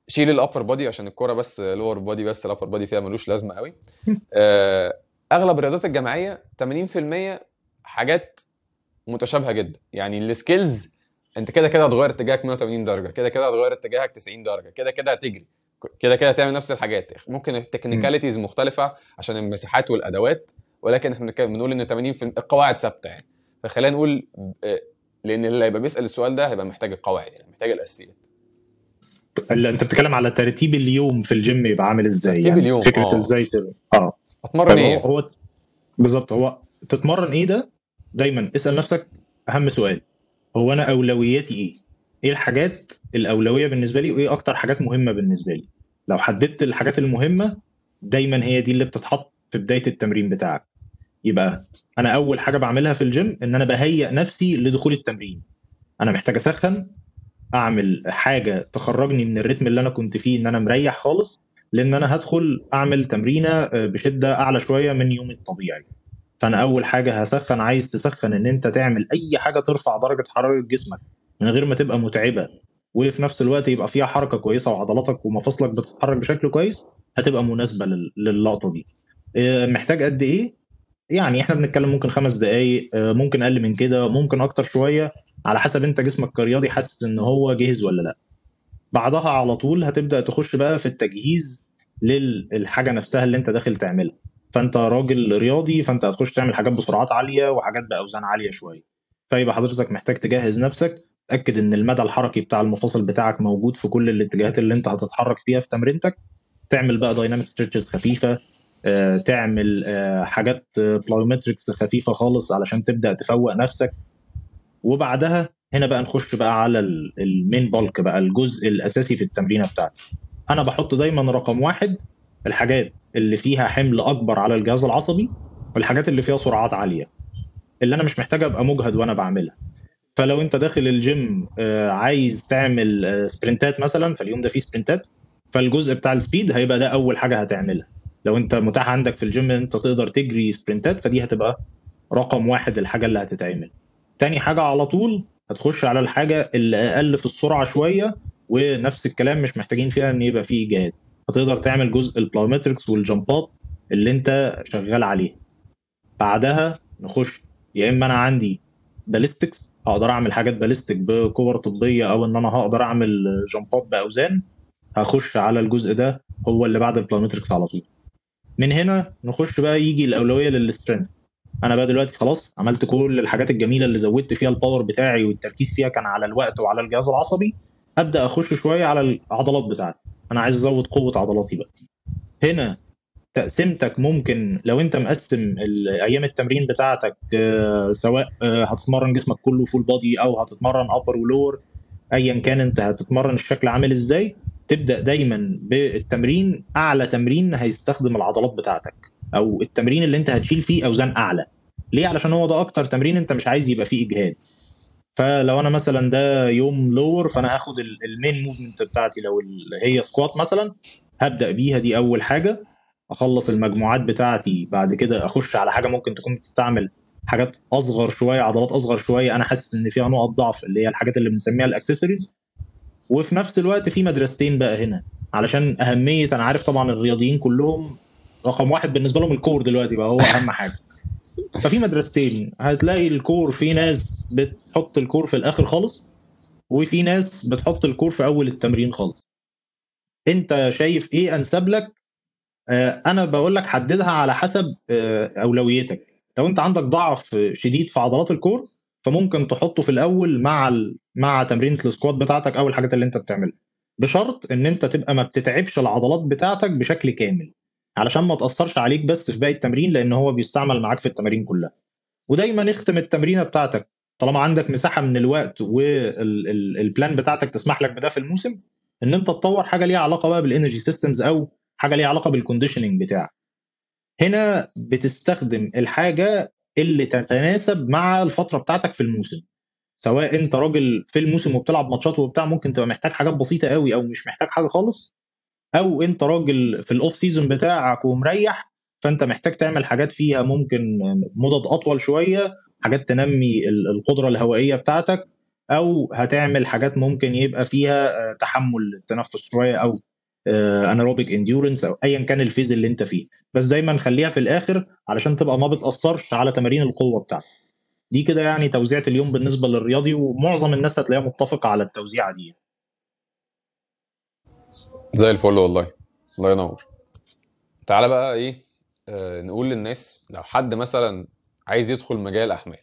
شيل ال upper body عشان الكورة بس lower body بس ال upper body فيها ملوش لازمة قوي. *laughs* آه، أغلب الرياضات الجماعية 80% حاجات متشابهة جدا. يعني ال skills أنت كده كده هتغير اتجاهك 180 درجة كده كده هتغير اتجاهك 90 درجة كده كده هتجري كده كده هتعمل نفس الحاجات. ممكن ال technicalities مختلفة عشان المساحات والأدوات ولكن إحنا بنقول إن 80% القواعد ثابتة يعني. فخلينا نقول آه، لأن اللي هيبقى بيسأل السؤال ده هيبقى محتاج القواعد يعني محتاج الأساسيات. اللي انت بتتكلم على ترتيب اليوم في الجيم يبقى عامل إزاي؟ ترتيب يعني اليوم، فكرة آه. إزاي آه. اتمرن طيب هو إيه هو بالظبط هو تتمرن إيه ده؟ دايما اسأل نفسك أهم سؤال هو أنا أولوياتي إيه؟ إيه الحاجات الأولوية بالنسبة لي وإيه أكتر حاجات مهمة بالنسبة لي؟ لو حددت الحاجات المهمة دايما هي دي اللي بتتحط في بداية التمرين بتاعك. يبقى أنا أول حاجة بعملها في الجيم إن أنا بهيئ نفسي لدخول التمرين. أنا محتاج أسخن أعمل حاجة تخرجني من الريتم اللي أنا كنت فيه إن أنا مريح خالص لأن أنا هدخل أعمل تمرينة آه، بشدة أعلى شوية من يومي الطبيعي. فأنا أول حاجة هسخن عايز تسخن إن أنت تعمل أي حاجة ترفع درجة حرارة جسمك من غير ما تبقى متعبة وفي نفس الوقت يبقى فيها حركة كويسة وعضلاتك ومفاصلك بتتحرك بشكل كويس هتبقى مناسبة لل- للقطة دي. آه، محتاج قد إيه؟ يعني إحنا بنتكلم ممكن خمس دقائق آه، ممكن أقل من كده ممكن أكتر شوية. على حسب انت جسمك كرياضي حاسس ان هو جاهز ولا لا. بعدها على طول هتبدأ تخش بقى في التجهيز للحاجة نفسها اللي انت داخل تعملها. فانت راجل رياضي فانت هتخش تعمل حاجات بسرعات عالية وحاجات بأوزان عالية شوية. فيبقى حضرتك محتاج تجهز نفسك تأكد إن المدى الحركي بتاع المفاصل بتاعك موجود في كل الاتجاهات اللي انت هتتحرك فيها في تمرينتك. تعمل بقى dynamic stretches خفيفة آه، تعمل آه، حاجات plyometrics خفيفة خالص علشان تبدأ تفوق نفسك. وبعدها هنا بقى نخش بقى على ال- main block بقى الجزء الأساسي في التمرينة بتاعتي. أنا بحط دايما رقم واحد الحاجات اللي فيها حمل أكبر على الجهاز العصبي والحاجات اللي فيها سرعات عالية. اللي أنا مش محتاج أبقى مجهد وأنا بعملها. فلو أنت داخل الجيم آه، عايز تعمل آه، sprint ات مثلا فاليوم ده فيه sprint ات فالجزء بتاع ال speed هيبقى ده أول حاجة هتعملها. لو أنت متاح عندك في الجيم إن أنت تقدر تجري sprint ات فدي هتبقى رقم واحد الحاجة اللي هتتعمل. تاني حاجة على طول هتخش على الحاجة اللي أقل في السرعة شوية ونفس الكلام مش محتاجين فيها إن يبقى فيه اجهاد فتقدر تعمل جزء ال plyometrics وال jump ات اللي أنت شغال عليه بعدها نخش يا إما أنا عندي ballistics هقدر أعمل حاجات ballistic بكور طبية أو إن أنا هقدر أعمل jump ات بأوزان. هخش على الجزء ده هو اللي بعد ال plyometrics على طول. من هنا نخش بقى يجي الأولوية لل strength. أنا بقى دلوقتي خلاص عملت كل الحاجات الجميلة اللي زودت فيها ال power بتاعي والتركيز فيها كان على الوقت وعلى الجهاز العصبي أبدأ أخش شوية على العضلات بتاعتي. أنا عايز أزود قوة عضلاتي بقى. هنا تقسيمتك ممكن لو أنت مقسم أيام التمرين بتاعتك آه، سواء آه، هتتمرن جسمك كله full body أو هتتمرن upper و lower ايا كان أنت هتتمرن الشكل عامل إزاي تبدأ دايما بالتمرين. أعلى تمرين هيستخدم العضلات بتاعتك. أو التمرين اللي أنت هتشيل فيه أوزان أعلى. ليه؟ علشان هو ده أكتر تمرين أنت مش عايز يبقى فيه إجهاد. فلو أنا مثلا ده يوم lower فأنا هاخد ال- main movement بتاعتي لو هي squat مثلا هبدأ بيها دي أول حاجة. أخلص المجموعات بتاعتي بعد كده أخش على حاجة ممكن تكون بتستعمل حاجات أصغر شوية عضلات أصغر شوية. أنا حاسس إن فيها نقط ضعف اللي هي الحاجات اللي بنسميها الأكسسوارز. وفي نفس الوقت في مدرستين بقى هنا علشان أهمية أنا عارف طبعا الرياضيين كلهم رقم واحد بالنسبة لهم ال core دلوقتي بقى هو أهم حاجة. ففي مدرستين هتلاقي ال core في ناس بتحط ال core في الآخر خالص وفي ناس بتحط ال core في أول التمرين خالص. أنت شايف إيه أنسب لك؟ آه، أنا بقول لك حددها على حسب آه، أولويتك. لو أنت عندك ضعف شديد في عضلات الكور فممكن تحطه في الأول مع ال... مع تمرينة ال squat بتاعتك أو الحاجات اللي أنت بتعملها. بشرط إن أنت تبقى ما بتتعبش العضلات بتاعتك بشكل كامل. علشان ما تأثرش عليك بس في باقي التمرين لأن هو بيستعمل معاك في التمارين كلها. ودايما اختم التمرينة بتاعتك. طالما عندك مساحة من الوقت وال plan بتاعتك تسمح لك بده في الموسم إن أنت تطور حاجة ليها علاقة بقى بال energy systems أو حاجة ليها علاقة بال conditioning بتاعك. هنا بتستخدم الحاجة اللي تتناسب مع الفترة بتاعتك في الموسم. سواء أنت راجل في الموسم وبتلعب ماتشات وبتاع ممكن تبقى محتاج حاجات بسيطة قوي أو مش محتاج حاجة خالص. أو أنت راجل في ال off season بتاعك ومريح فأنت محتاج تعمل حاجات فيها ممكن مدد أطول شوية حاجات تنمي القدرة الهوائية بتاعتك أو هتعمل حاجات ممكن يبقى فيها تحمل التنفس شوية أو anaerobic endurance أو ايا كان ال phase اللي أنت فيه. بس دايما خليها في الآخر علشان تبقى ما بتأثرش على تمارين القوة بتاعتك. دي كده يعني توزيعة اليوم بالنسبة للرياضي ومعظم الناس هتلاقيها متفقة على التوزيعة دي. زي الفل والله. الله ينور. تعالى بقى إيه آه نقول للناس لو حد مثلا عايز يدخل مجال أحمال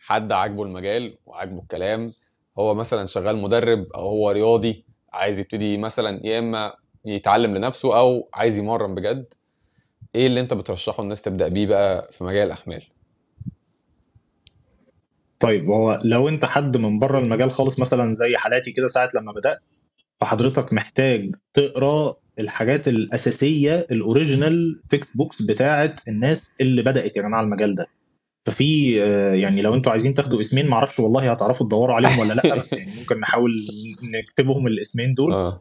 حد عاجبه المجال وعاجبه الكلام هو مثلا شغال مدرب أو هو رياضي عايز يبتدي مثلا يا إما يتعلم لنفسه أو عايز يمرن بجد إيه اللي أنت بترشحه الناس تبدأ بيه بقى في مجال الاحمال طيب هو لو أنت حد من بره المجال خالص مثلا زي حالاتي كده ساعة لما بدأت فحضرتك محتاج تقرأ الحاجات الأساسية ال original textbooks بتاعه الناس اللي بدأت يا جماعة المجال ده. ففي يعني لو أنتوا عايزين تاخدوا اسمين معرفش والله هتعرفوا تدوروا عليهم ولا لأ بس يعني ممكن نحاول نكتبهم الاسمين دول. آه.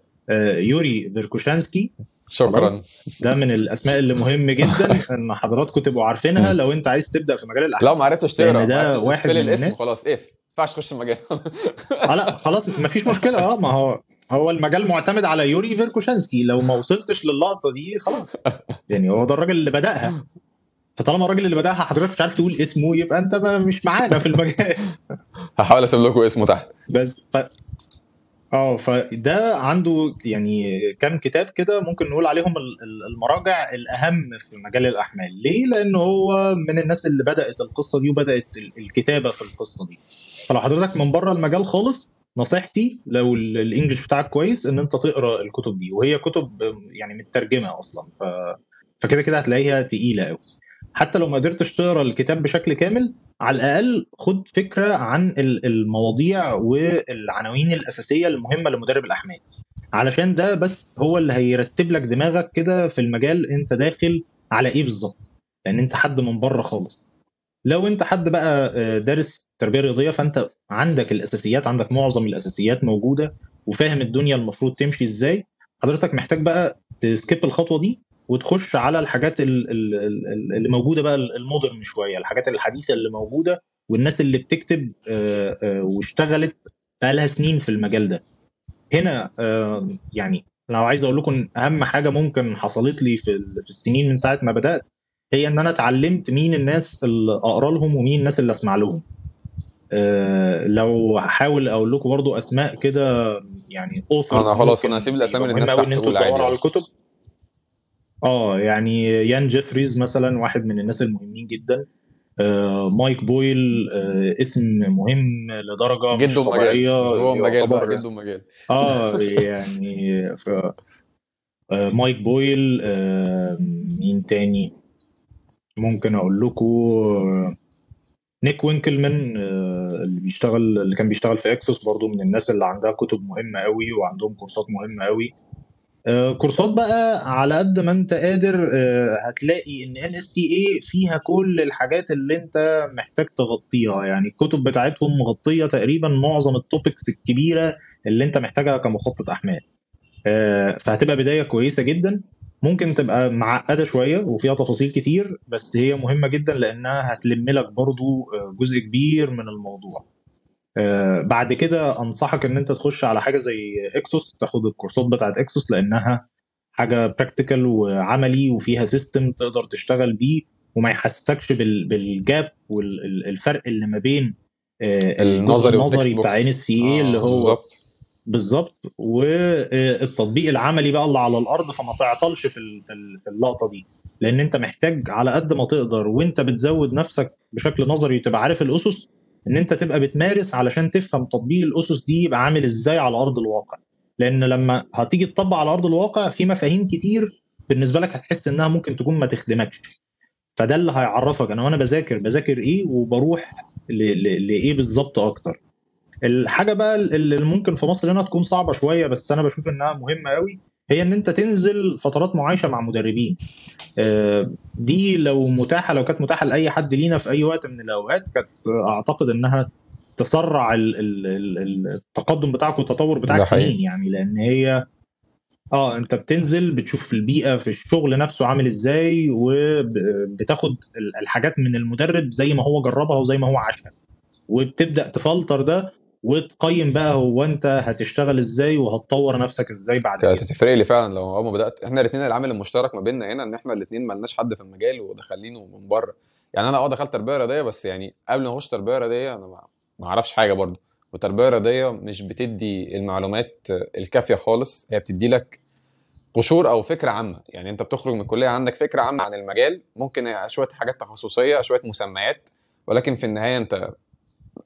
يوري فيرخوشانسكي. شكرا. ده من الأسماء اللي مهم جدا *laughs* إن حضراتكم تبقوا عارفينها. لو انت عايز تبدأ في مجال الأحمال لو ما عرفتش تقرأ ده ما واحد من الاسم خلاص اقفل. ما ينفعش تخش المجال. آه لأ خلاص مفيش مشكلة. آه ما هو هو المجال معتمد على يوري فيرخوشانسكي. لو ما وصلتش للنقطة دي خلاص. يعني هو ده الراجل اللي بدأها. فطالما الراجل اللي بدأها حضرتك مش عارف تقول اسمه يبقى انت مش معانا في المجال. *laughs* هحاول اسيب لكم اسمه تحت. بس ف... آه فده عنده يعني كام كتاب كده ممكن نقول عليهم ال- ال- المراجع الأهم في مجال الأحمال. ليه؟ لأن هو من الناس اللي بدأت القصة دي وبدأت ال- الكتابة في القصة دي. فلو حضرتك من بره المجال خالص نصيحتي لو ال- الإنجليش بتاعك كويس إن أنت تقرأ الكتب دي وهي كتب يعني مترجمة أصلا ف... فكده كده هتلاقيها تقيلة قوي حتى لو ما قدرتش تقرأ الكتاب بشكل كامل على الأقل خد فكرة عن ال- المواضيع والعناوين الأساسية المهمة لمدرب الأحمال. علشان ده بس هو اللي هيرتب لك دماغك كده في المجال أنت داخل على إيه بالظبط. لأن أنت حد من بره خالص. لو أنت حد بقى آه، دارس تربية رياضية فأنت عندك الأساسيات عندك معظم الأساسيات موجودة وفاهم الدنيا المفروض تمشي إزاي. حضرتك محتاج بقى تسكيب الخطوة دي وتخش على الحاجات ال- ال- ال- اللي موجودة بقى المودرن شوية الحاجات الحديثة اللي موجودة والناس اللي بتكتب آه، آه، واشتغلت بقى لها سنين في المجال ده. هنا آه، يعني لو عايز أقول لكم أهم حاجة ممكن حصلت لي في السنين من ساعة ما بدأت هي إن أنا اتعلمت مين الناس اللي أقرأ لهم ومين الناس اللي أسمع لهم. آه، لو هحاول أقول لكم برضو أسماء كده يعني authors أنا خلاص أنا هسيب الأسامي مهم أوي تحت تقول عادي على يعني. الكتب. آه يعني يان جيفريز مثلا واحد من الناس المهمين جدا. آه مايك بويل آه اسم مهم لدرجة مش جده مجال. طبيعية هو مجال بقى جده مجال. آه *laughs* يعني ف... آه مايك بويل آه مين تاني؟ ممكن أقول لكم آه نيك وينكلمان آه اللي بيشتغل اللي كان بيشتغل في إكسوس برضو من الناس اللي عندها كتب مهمة قوي وعندهم كورسات مهمة قوي آه، كورسات بقى على قد ما أنت قادر آه، هتلاقي إن NSCA فيها كل الحاجات اللي أنت محتاج تغطيها. يعني الكتب بتاعتهم مغطية تقريبا معظم ال topics الكبيرة اللي أنت محتاجها كمخطط أحمال. فهتبقى بداية كويسة جدا. ممكن تبقى معقدة شوية وفيها تفاصيل كتير بس هي مهمة جدا لأنها هتلم لك برضو آه، جزء كبير من الموضوع آه، بعد كده أنصحك إن أنت تخش على حاجة زي EXOS تاخد الكورسات بتاعت EXOS لأنها حاجة practical وعملي وفيها system تقدر تشتغل بيه وما يحسسكش بال- بال gap والفرق اللي ما بين آه، النظري النظري. بتاع NSCA اللي هو بالظبط بالظبط. والتطبيق العملي بقى اللي على الأرض فما تعطلش في ال- في ال- في اللقطة دي. لأن أنت محتاج على قد ما تقدر وأنت بتزود نفسك بشكل نظري تبقى عارف الأسس إن أنت تبقى بتمارس علشان تفهم تطبيق الأسس دي يبقى عامل إزاي على أرض الواقع. لأن لما هتيجي تطبق على أرض الواقع في مفاهيم كتير بالنسبة لك هتحس إنها ممكن تكون ما تخدمكش. فده اللي هيعرفك أنا وأنا بذاكر بذاكر إيه وبروح لإيه بالظبط أكتر. الحاجة بقى اللي ممكن في مصر هنا تكون صعبة شوية بس أنا بشوف إنها مهمة قوي هي إن أنت تنزل فترات معايشة مع مدربين آه، دي لو متاحة لو كانت متاحة لأي حد لينا في أي وقت من الأوقات كانت أعتقد إنها تسرع ال- ال- ال- التقدم بتاعك والتطور بتاعك. سنين يعني لأن هي آه أنت بتنزل بتشوف البيئة في الشغل نفسه عامل إزاي وبتاخد ال- الحاجات من المدرب زي ما هو جربها وزي ما هو عاشها وبتبدأ تفلتر ده وتقيم بقى هو انت هتشتغل إزاي وهتطور نفسك إزاي بعد كده هتفرق لي فعلا لو اول ما بدأت. إحنا الاثنين العامل المشترك ما بيننا هنا إن إحنا الاثنين ما لناش حد في المجال ودخلينه من بره. يعني أنا آه دخلت تربية رياضية بس يعني قبل ما أخش تربية رياضية أنا ما أعرفش حاجة برضه. والتربيه الرياضيه مش بتدي المعلومات الكافية خالص هي بتدي لك قشور أو فكرة عامة. يعني أنت بتخرج من الكلية عندك فكرة عامة عن المجال ممكن شوية حاجات تخصصية شوية مسميات ولكن في النهاية أنت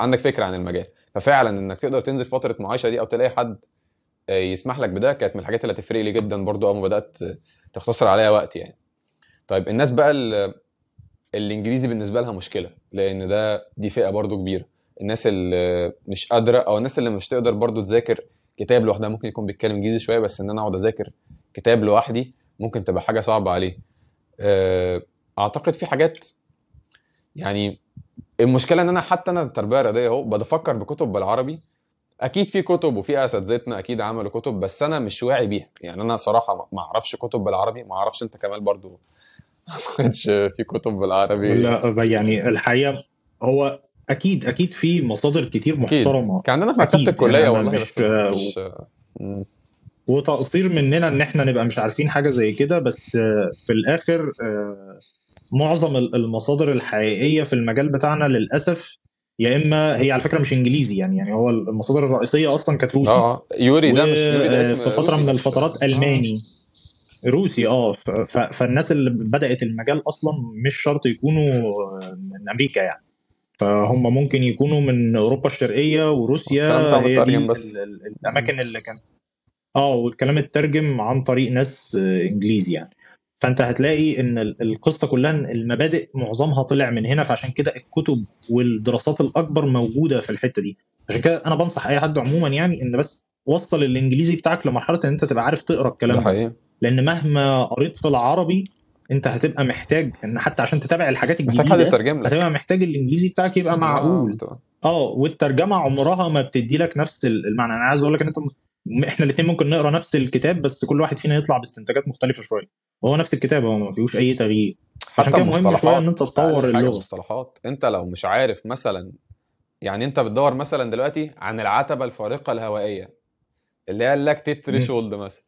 عندك فكرة عن المجال. ففعلا إنك تقدر تنزل فترة معايشة دي أو تلاقي حد آه، يسمح لك بده كانت من الحاجات اللي هتفرق لي جدا برضو أول ما بدأت تختصر عليها وقت يعني. طيب الناس بقى ال- الإنجليزي بالنسبة لها مشكلة لأن ده دي فئة برضو كبيرة. الناس اللي مش قادرة أو الناس اللي مش تقدر برضو تذاكر كتاب لوحدها ممكن يكون بيتكلم إنجليزي شوية بس إن أنا أقعد أذاكر كتاب لوحدي ممكن تبقى حاجة صعبة عليه. آه، أعتقد في حاجات يعني المشكلة إن أنا حتى أنا التربية الرياضية أهو بفكر بكتب بالعربي. أكيد في كتب وفي اساتذتنا أكيد عملوا كتب بس أنا مش واعي بيها. يعني أنا صراحة ما- أعرفش كتب بالعربي ما أعرفش أنت كمال برضو *laughs* ما اعتقدش في كتب بالعربي. لا يعني الحقيقة هو أكيد أكيد في مصادر كتير محترمة. كان عندنا في مكتبه أكيد، الكلية يعني والله مش- مش مم. وتقصير مننا إن إحنا نبقى مش عارفين حاجة زي كده بس آه، في الآخر آه، معظم ال- المصادر الحقيقية في المجال بتاعنا للأسف يا إما هي على فكرة مش إنجليزي يعني يعني هو المصادر الرئيسية أصلا كانت روسي آه آه. يوري ده مش يوري ده اسم في فترة من الفترات آه. ألماني روسي آه ف- ف- فالناس اللي بدأت المجال أصلا مش شرط يكونوا من أمريكا يعني فهم ممكن يكونوا من أوروبا الشرقية وروسيا هي بس. ال- ال- الأماكن اللي كان آه والكلام اترجم عن طريق ناس آه، إنجليزي يعني فانت هتلاقي إن ال- القصة كلها المبادئ معظمها طلع من هنا فعشان كده الكتب والدراسات الأكبر موجودة في الحتة دي. عشان كده أنا بنصح أي حد عموما يعني إن بس وصل الإنجليزي بتاعك لمرحلة إن أنت تبقى عارف تقرأ الكلام ده لأن مهما قريت في العربي أنت هتبقى محتاج إن حتى عشان تتابع الحاجات محتاج حد الجديده يترجم لك. هتبقى محتاج الإنجليزي بتاعك يبقى معقول. آه، آه والترجمة عمرها ما بتدي لك نفس المعنى. أنا عايز أقول لك إن أنت إحنا الاثنين ممكن نقرأ نفس الكتاب بس كل واحد فينا يطلع باستنتاجات مختلفة شوية. وهو نفس الكتاب هو ما فيهوش أي تغيير. عشان كده مهم شوية إن أنت تطور اللغة. مصطلحات أنت لو مش عارف مثلا يعني أنت بتدور مثلا دلوقتي عن العتبة الفارقة الهوائية اللي هي ال lactate threshold مثلا.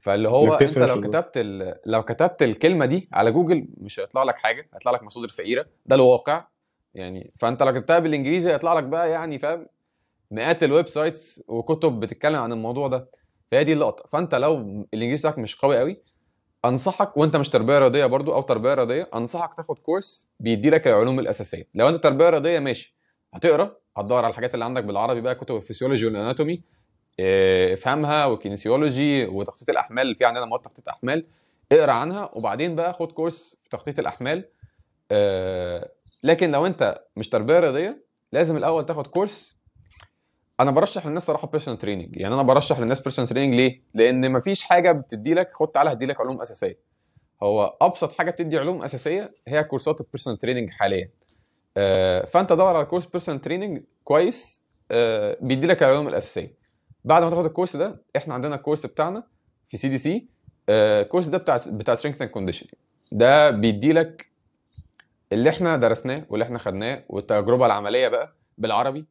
فاللي هو أنت لو. كتبت ال... لو كتبت الكلمة دي على جوجل مش هيطلع لك حاجة هيطلع لك مصادر فقيرة. ده الواقع. يعني فأنت لو كتبتها بالإنجليزي هيطلع لك بقى يعني فاهم؟ مئات ال websites وكتب بتتكلم عن الموضوع ده فهي دي اللقطة. فأنت لو الإنجليزي بتاعك مش قوي قوي أنصحك وأنت مش تربية رياضية برضو أو تربية رياضية أنصحك تاخد كورس بيدي لك العلوم الأساسية. لو أنت تربية رياضية ماشي. هتقرأ هتدور على الحاجات اللي عندك بالعربي بقى كتب ال physiology وال anatomy افهمها وال kinesiology وتخطيط الأحمال في عندنا مواد تخطيط أحمال اقرأ عنها وبعدين بقى خد course في تخطيط الأحمال. آه، لكن لو أنت مش تربية رياضية لازم الأول تاخد course أنا برشح للناس صراحة personal training يعني أنا برشح للناس personal training ليه؟ لأن مفيش حاجة بتدي لك خد تعالى هدي لك علوم أساسية. هو أبسط حاجة بتدي علوم أساسية هي كورسات ال personal training حاليا. آه، فأنت دور على course personal training كويس آه، بيدي لك العلوم الأساسية. بعد ما تاخد الكورس ده إحنا عندنا الكورس بتاعنا في CDC الكورس ده بتاع بتاع strength and conditioning ده بيدي لك اللي إحنا درسناه واللي إحنا خدناه والتجربة العملية بقى بالعربي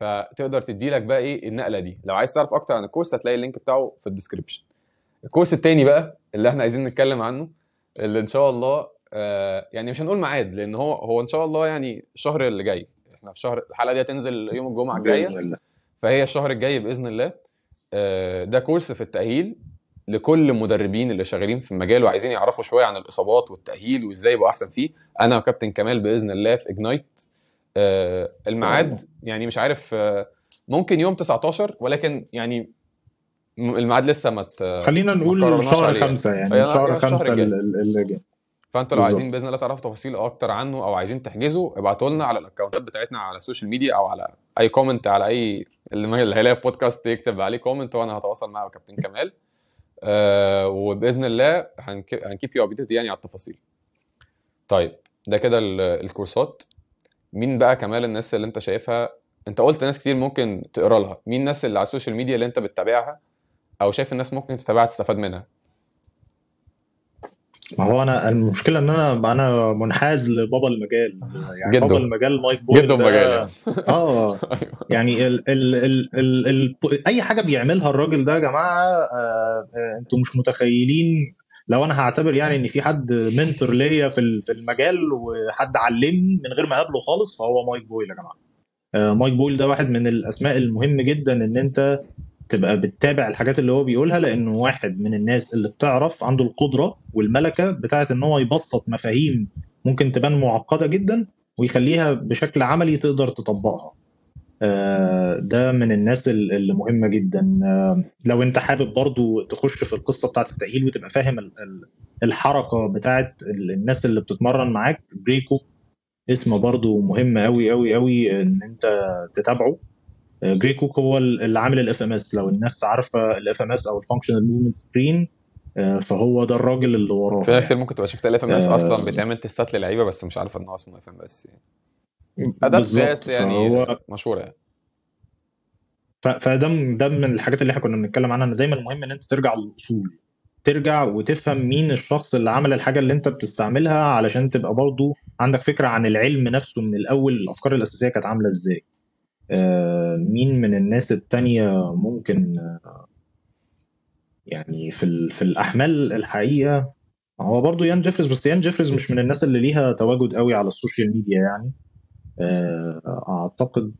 فتقدر تدي لك بقى إيه النقلة دي. لو عايز تعرف أكتر عن الكورس هتلاقي ال link بتاعه في ال description الكورس التاني بقى اللي إحنا عايزين نتكلم عنه اللي إن شاء الله آه يعني مش هنقول ميعاد لأن هو هو إن شاء الله يعني الشهر اللي جاي. إحنا في شهر الحلقة دي هتنزل يوم الجمعة الجاية. بإذن الله. فهي الشهر الجاي بإذن الله. آه، ده كورس في التأهيل لكل المدربين اللي شغالين في المجال وعايزين يعرفوا شوية عن الإصابات والتأهيل وإزاي يبقوا أحسن فيه. أنا وكابتن كمال بإذن الله في اجنايت الميعاد يعني مش عارف آه، ممكن يوم 19 ولكن يعني الميعاد لسه ما خلينا نقول قررناش شهر. خمسة يعني شهر خمسة اللي جاي. فانتوا لو. عايزين بإذن الله تعرفوا تفاصيل أكتر عنه أو عايزين تحجزوا ابعتوا لنا على ال accountات بتاعتنا على ال social media أو على أي comment على أي اللي هيلاقي بودكاست يكتب عليه comment وأنا هتواصل مع كابتن كمال. آه وبإذن الله هن keep you updated يعني على التفاصيل. طيب ده كده ال- الكورسات. مين بقى كمال الناس اللي انت شايفها؟ انت قلت ناس كتير ممكن تقرا لها. مين الناس اللي على ال social media اللي انت بتتابعها أو شايف الناس ممكن تتابعها تستفاد منها؟ ما هو أنا المشكلة إن أنا أنا منحاز لبابا المجال. يعني جدو. بابا المجال مايك بويل جدا ده- مجال يعني *laughs* آه. يعني ال ال ال ال ال أي حاجة بيعملها الراجل ده يا جماعة آه آه أنتوا مش متخيلين لو أنا هعتبر يعني إن في حد mentor ليا في في المجال وحد علمني من غير ما اقابله خالص فهو مايك بويل يا جماعة. آه مايك بويل ده واحد من الأسماء المهم جدا إن أنت تبقى بتتابع الحاجات اللي هو بيقولها لأنه واحد من الناس اللي بتعرف عنده القدرة والملكة بتاعت إن هو يبسط مفاهيم ممكن تبان معقدة جدا ويخليها بشكل عملي تقدر تطبقها. ده من الناس ال- اللي مهمة جدا. آه، لو أنت حابب برضو تخش في القصة بتاعت التأهيل وتبقى فاهم ال- ال- الحركة بتاعت ال- الناس اللي بتتمرن معاك جراي كوك اسمه برضو مهم قوي قوي قوي إن أنت تتابعه. آه، جراي كوك هو اللي عامل ال FMS لو الناس عارفة ال FMS أو ال functional movement screen فهو ده الراجل اللي وراه في ناس كتير ممكن تبقى شفت ال FMS آه. أصلا بتعمل testات للعيبة بس مش عارفه إن هو اسمه FMS يعني. أداة. قياس يعني فهو مشهورة يعني. فده ده من الحاجات اللي إحنا كنا بنتكلم عنها إن دايما مهم إن أنت ترجع للأصول. ترجع وتفهم مين الشخص اللي عمل الحاجة اللي أنت بتستعملها علشان تبقى برضو عندك فكرة عن العلم نفسه من الأول الأفكار الأساسية كانت عاملة إزاي. آه، مين من الناس التانية ممكن آه، يعني في في الأحمال الحقيقة. هو برضو يان جيفريز بس يان جيفريز مش من الناس اللي ليها تواجد قوي على ال social media يعني. أعتقد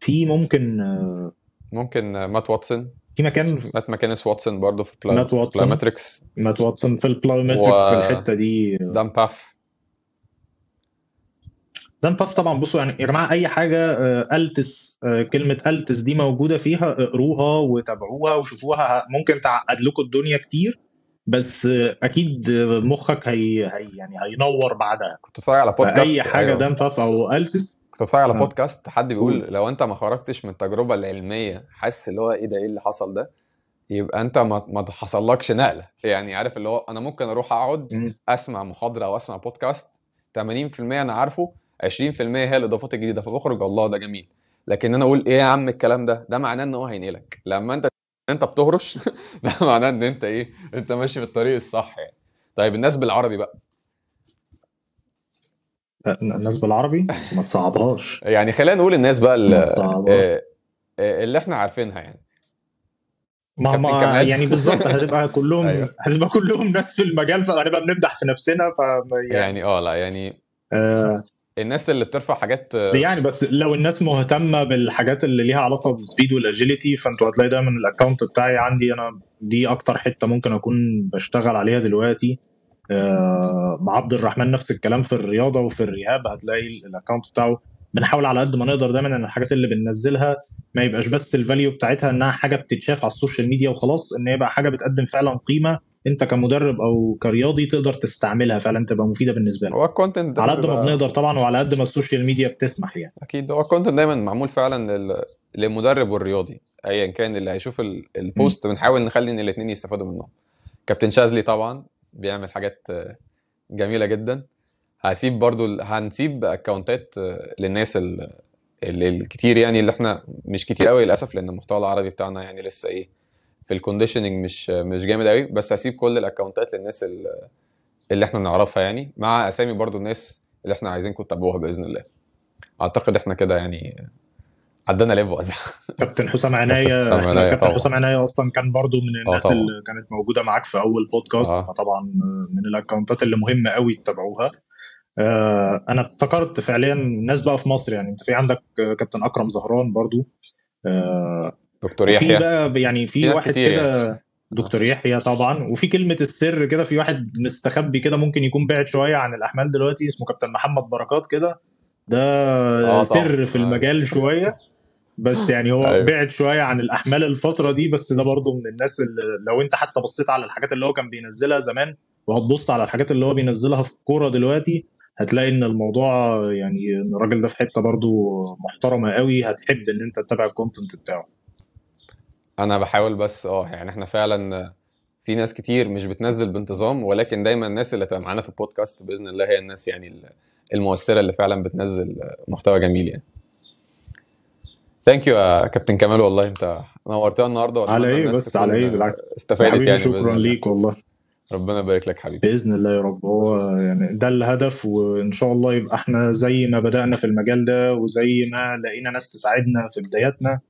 في ممكن آه، ممكن آه، مات واتسون. في مكان مات ماكينس واتسون برضه في بلا... مات واتسون. مات واتسون في ال plyometric و- في الحتة دي. دان باف. دان باف طبعا بصوا يعني يا جماعة أي حاجة آه، ALTIS آه، كلمة ALTIS دي موجودة فيها اقروها وتابعوها وشوفوها ممكن تعقد لكم الدنيا كتير. بس آه، أكيد آه، مخك هي, هي يعني هينور بعدها. كنت بتفرج على بودكاست فاي حاجة أيوة. دان باف أو ALTIS. كنت بتفرج على آه. بودكاست حد بيقول قول. لو أنت ما خرجتش من التجربة العلمية حاسس اللي هو إيه ده إيه اللي حصل ده؟ يبقى أنت ما ما حصلكش نقلة. يعني عارف اللي هو أنا ممكن أروح أقعد. أسمع محاضرة أو أسمع بودكاست 80% أنا عارفه 20% هي الإضافات الجديدة. فبخرج الله ده جميل. لكن أنا أقول إيه يا عم الكلام ده؟ ده معناه إن هو هينقلك. لما أنت انت بتهرش؟ *laughs* ده معناه ان انت إيه انت ماشي في الطريق الصح يعني. طيب الناس بالعربي بقى. آه، الناس بالعربي؟ ما تصعبهاش. *laughs* يعني خلينا نقول الناس بقى اللي, تصعبهاش. اللي إحنا عارفينها يعني. ما ما. يعني بالظبط هتبقى *laughs* كلهم أيوة. هتبقى كلهم ناس في المجال فهنبقى بنمدح في نفسنا ف يعني, يعني آه لا يعني آه الناس اللي بترفع حاجات يعني بس لو الناس مهتمة بالحاجات اللي ليها علاقة بالسبيد والاجيليتي فانتوا هتلاقي دايما الأكونت بتاعي عندي. أنا دي أكتر حتة ممكن أكون بشتغل عليها دلوقتي. آه مع عبد الرحمن نفس الكلام في الرياضة وفي الرهاب هتلاقي الأكونت بتاعه بنحاول على قد ما نقدر دايما إن الحاجات اللي بننزلها ما يبقاش بس ال value بتاعتها إنها حاجة بتتشاف على ال social media وخلاص إن يبقى حاجة بتقدم فعلا قيمة انت كمدرب أو كرياضي تقدر تستعملها فعلا تبقى مفيدة بالنسبة لك. هو ال content على قد ما بنقدر طبعا وعلى قد ما السوشيال ميديا بتسمح يعني. أكيد. هو ال content دايما معمول فعلا لل... للمدرب والرياضي ايا كان اللي هيشوف ال- ال post بنحاول نخلي إن الاثنين يستفادوا منهم. كابتن شاذلي طبعا بيعمل حاجات جميلة جدا. هسيب برضو هنسيب اكونتات للناس ال- ال- الكتير يعني اللي إحنا مش كتير قوي للأسف لأن المحتوى العربي بتاعنا يعني لسه إيه في الكونديشننج مش مش جامد قوي بس هسيب كل الأكونتات للناس ال- اللي إحنا نعرفها يعني مع أسامي برضو الناس اللي إحنا عايزينكم تتابعوها بإذن الله أعتقد إحنا كده يعني عدينا لعب *laughs* وزع كابتن حسام عناية كابتن حسام عناية طبعا. أصلا كان برضو من الناس طبعا. اللي كانت موجودة معاك في أول بودكاست آه. فطبعا من الأكونتات اللي مهمة قوي تتابعوها آه، أنا افتكرت فعليا ناس بقى في مصر يعني أنت في عندك آه، كابتن أكرم زهران برضو آه، دكتور يحيى. بقى يعني في في واحد كتير يعني. كده دكتور يحيى طبعا وفي كلمة السر كده في واحد مستخبي كده ممكن يكون بعد شوية عن الأحمال دلوقتي اسمه كابتن محمد بركات كده. ده طبعا. سر في أيوه المجال شوية بس *laughs* يعني هو أيوه. بعد شوية عن الأحمال الفترة دي بس ده برضه من الناس اللي لو أنت حتى بصيت على الحاجات اللي هو كان بينزلها زمان وهتبص على الحاجات اللي هو بينزلها في الكورة دلوقتي هتلاقي إن الموضوع يعني الراجل ده في حتة برضه محترمة قوي هتحب إن أنت تتابع الكونتنت بتاعه. أنا بحاول بس آه يعني إحنا فعلا في ناس كتير مش بتنزل بانتظام ولكن دايما الناس اللي هتبقى معانا في البودكاست بإذن الله هي الناس يعني المؤثرة اللي فعلا بتنزل محتوى جميل يعني. ثانك يو يا كابتن كمال والله أنت نورتنا النهارده على الناس بس على إيه؟ بالعكس. استفادت يعني بإذن شكرا ليك والله. ربنا يبارك لك حبيبي. بإذن الله يا رب. هو يعني ده الهدف وإن شاء الله يبقى إحنا زي ما بدأنا في المجال ده وزي ما لقينا ناس تساعدنا في بداياتنا.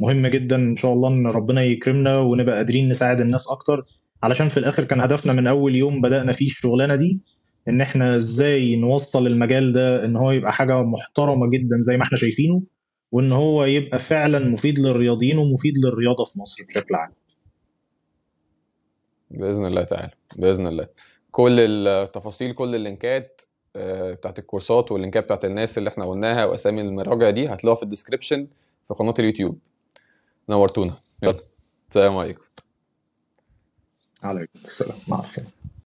مهم جدا إن شاء الله إن ربنا يكرمنا ونبقى قادرين نساعد الناس أكتر. علشان في الآخر كان هدفنا من أول يوم بدأنا فيه الشغلانة دي إن إحنا إزاي نوصل المجال ده إن هو يبقى حاجة محترمة جدا زي ما إحنا شايفينه وإن هو يبقى فعلا مفيد للرياضيين ومفيد للرياضة في مصر بشكل عام. بإذن الله تعالى بإذن الله. كل التفاصيل كل اللينكات آه، بتاعت الكورسات واللينكات بتاعت الناس اللي إحنا قلناها وأسامي المراجع دي هتلاقوها في ال description في قناة اليوتيوب. نورتونا. يلا. السلام عليكم. عليكم السلام. مع السلامة.